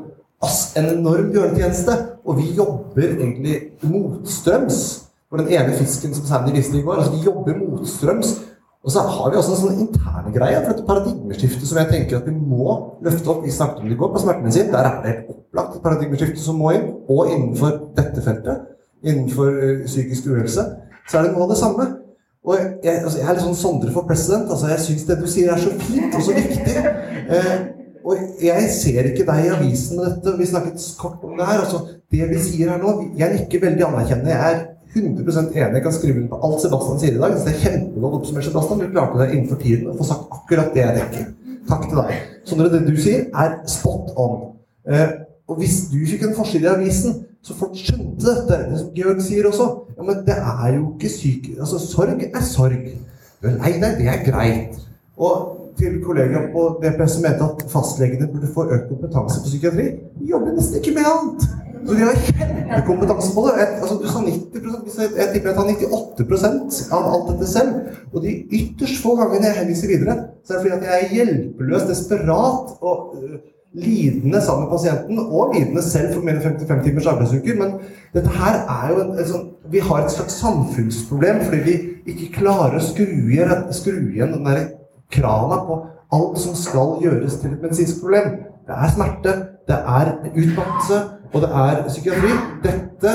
en enorm bjørnetjeneste. Og vi jobber egentlig motstrøms. For den ene fisken som Sandy viste i går, altså vi jobber motstrøms og så har vi også en sånn interne greie for dette paradigmeskiftet som jeg tenker at vi må løfte opp. Vi snakket om det i går på smertemedisin. Der er det helt opplagt et paradigmeskifte som må inn. Og innenfor dette feltet, innenfor uh, psykisk uhelse, så er det noe av det samme. Og jeg, altså, jeg er litt sånn Sondre for president. altså Jeg syns det du sier er så fint og så viktig. Eh, og jeg ser ikke deg i avisen med dette. Vi snakket kort om det her. altså Det vi sier her nå Jeg er ikke veldig anerkjennende. Jeg er 100% enig. Jeg kan skrive under på alt Sebastian sier i dag. Så det er kjempegodt oppsummert, Sebastian. Du klarte det innenfor tiden å få sagt akkurat det jeg rekker. Takk til deg. Så når det du sier, er spot on. Eh, og hvis du fikk en forside i avisen, så folk skjønte dette, det som Georg sier også Ja, men det er jo ikke syk... Altså, sorg er sorg. Lei deg, det er greit. Og til kollegaer på DPS som mente at fastlegene burde få økt kompetanse på psykiatri, jobber nesten ikke med annet. Så de har kjempekompetanse på det. Altså, du sa 90 jeg, jeg tipper jeg tar 98% av alt dette selv. Og de ytterst få gangene jeg henviser videre, så er det fordi at jeg er hjelpeløs, desperat og uh, lidende sammen med pasienten, og lidende selv for mer enn 55 timers arbeidsuker. Men dette her er jo en, en sånn Vi har et slags samfunnsproblem fordi vi ikke klarer å skru igjen, skru igjen den der krana på alt som skal gjøres til et medisinsk problem. Det er smerte, det er utmattelse, og det er psykiatri. Dette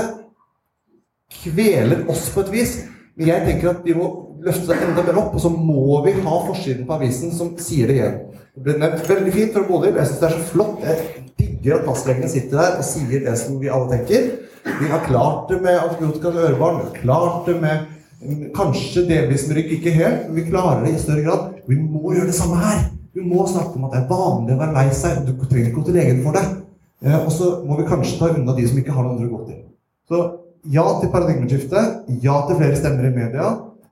kveler oss på et vis. Men jeg tenker at vi må løfte det enda mer opp, og så må vi ha forsiden på avisen som sier det igjen. Det ble nevnt veldig fint fra Bodil. Jeg syns det er så flott. Jeg digger at fastlegene sitter der og sier det som vi alle tenker. Vi har klart det med antibiotika til ørebarn. Vi har klart det med kanskje delvis med rygg, ikke helt. Men vi klarer det i større grad. Vi må gjøre det samme her. Vi må snakke om at det er vanlig å være lei seg. Du trenger ikke gå til legen for det. Eh, og så må vi kanskje ta unna de som ikke har noen andre å gå til. Så ja til paradigmeskifte. Ja til flere stemmer i media.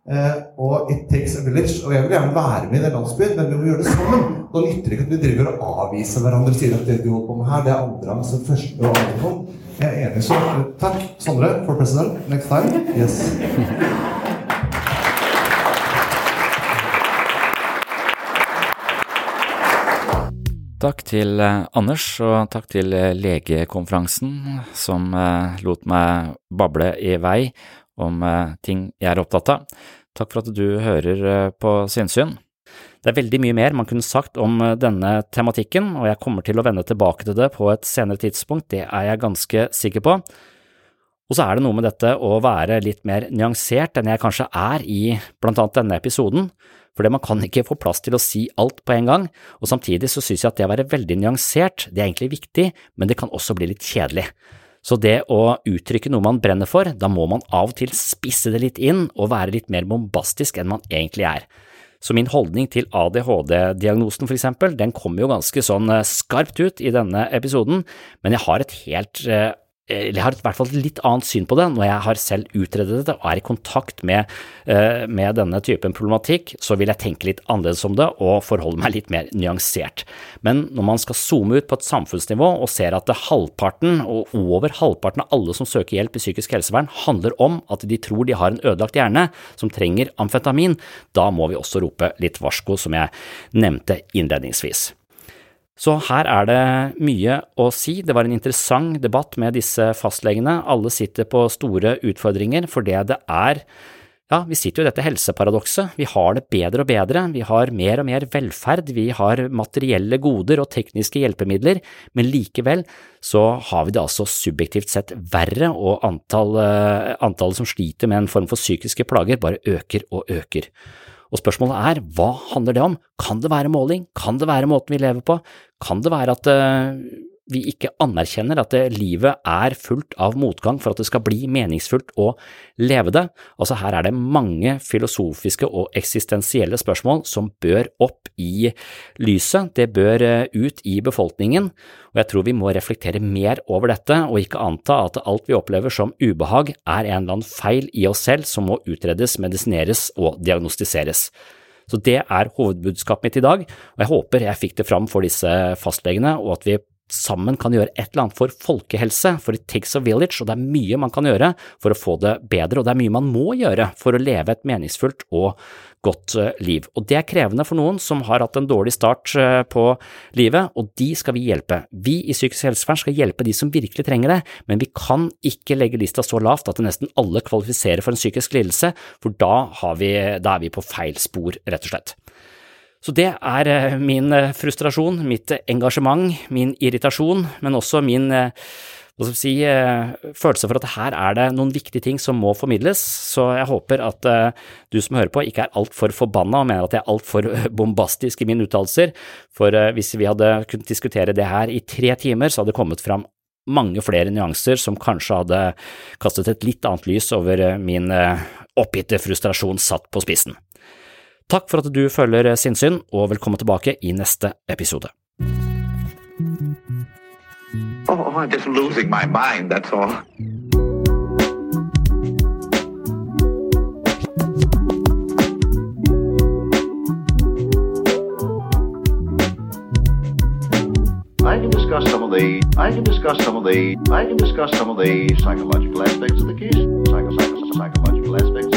Eh, og it takes a village. Og jeg vil gjerne være med i den landsbyen, men vi må gjøre det sammen. Da nytter det ikke at vi driver og avviser hverandre og sier at det du holder på med her, det er andre som første og andre hånd. Jeg er enig, så takk, Sondre, for president. Next time. Yes. Takk til eh, Anders, og takk til eh, Legekonferansen, som eh, lot meg bable i vei om ting jeg er opptatt av. Takk for at du hører på Sinnsyn. Det er veldig mye mer man kunne sagt om denne tematikken, og jeg kommer til å vende tilbake til det på et senere tidspunkt, det er jeg ganske sikker på. Og så er det noe med dette å være litt mer nyansert enn jeg kanskje er i blant annet denne episoden, fordi man kan ikke få plass til å si alt på en gang, og samtidig så synes jeg at det å være veldig nyansert, det er egentlig viktig, men det kan også bli litt kjedelig. Så det å uttrykke noe man brenner for, da må man av og til spisse det litt inn og være litt mer bombastisk enn man egentlig er. Så min holdning til ADHD-diagnosen for eksempel, den kommer jo ganske sånn eh, skarpt ut i denne episoden, men jeg har et helt eh, jeg har i hvert fall et litt annet syn på det når jeg har selv utredet det og er i kontakt med, eh, med, denne typen problematikk, så vil jeg tenke litt annerledes om det og forholde meg litt mer nyansert. Men når man skal zoome ut på et samfunnsnivå og ser at halvparten og over halvparten av alle som søker hjelp i psykisk helsevern handler om at de tror de har en ødelagt hjerne som trenger amfetamin, da må vi også rope litt varsko, som jeg nevnte innledningsvis. Så her er det mye å si. Det var en interessant debatt med disse fastlegene. Alle sitter på store utfordringer, for det det er ja, vi sitter jo i dette helseparadokset. Vi har det bedre og bedre, vi har mer og mer velferd, vi har materielle goder og tekniske hjelpemidler, men likevel så har vi det altså subjektivt sett verre, og antall, eh, antallet som sliter med en form for psykiske plager bare øker og øker. Og spørsmålet er, hva handler det om? Kan det være måling? Kan det være måten vi lever på? Kan det være at uh, vi ikke anerkjenner at det, livet er fullt av motgang for at det skal bli meningsfullt å leve det? Altså her er det mange filosofiske og eksistensielle spørsmål som bør opp i lyset, det bør uh, ut i befolkningen, og jeg tror vi må reflektere mer over dette og ikke anta at alt vi opplever som ubehag er en eller annen feil i oss selv som må utredes, medisineres og diagnostiseres. Så det er hovedbudskapet mitt i dag, og jeg håper jeg fikk det fram for disse fastlegene, og at vi sammen kan gjøre et eller annet for folkehelse, for it takes a village, og det er mye man kan gjøre for å få det bedre, og det er mye man må gjøre for å leve et meningsfullt og godt eh, liv. Og det er krevende for noen som har hatt en dårlig start eh, på livet, og de skal vi hjelpe. Vi i psykisk helsevern skal hjelpe de som virkelig trenger det, men vi kan ikke legge lista så lavt at nesten alle kvalifiserer for en psykisk lidelse, for da, vi, da er vi på feil spor, rett og slett. Så det er eh, min frustrasjon, mitt engasjement, min irritasjon, men også min si, eh, følelse for at her er det noen viktige ting som må formidles, så jeg håper at du som hører på ikke er altfor forbanna og mener at jeg er altfor bombastisk i mine uttalelser, for hvis vi hadde kunnet diskutere det her i tre timer, så hadde det kommet fram mange flere nyanser som kanskje hadde kastet et litt annet lys over min oppgitte frustrasjon satt på spissen. Takk for at du følger Sinnsyn, og velkommen tilbake i neste episode. Oh, I'm just losing my mind, that's all. I can discuss some of the I can discuss some of the I can discuss some of the psychological aspects of the case. Psycho, psycho, psychological aspects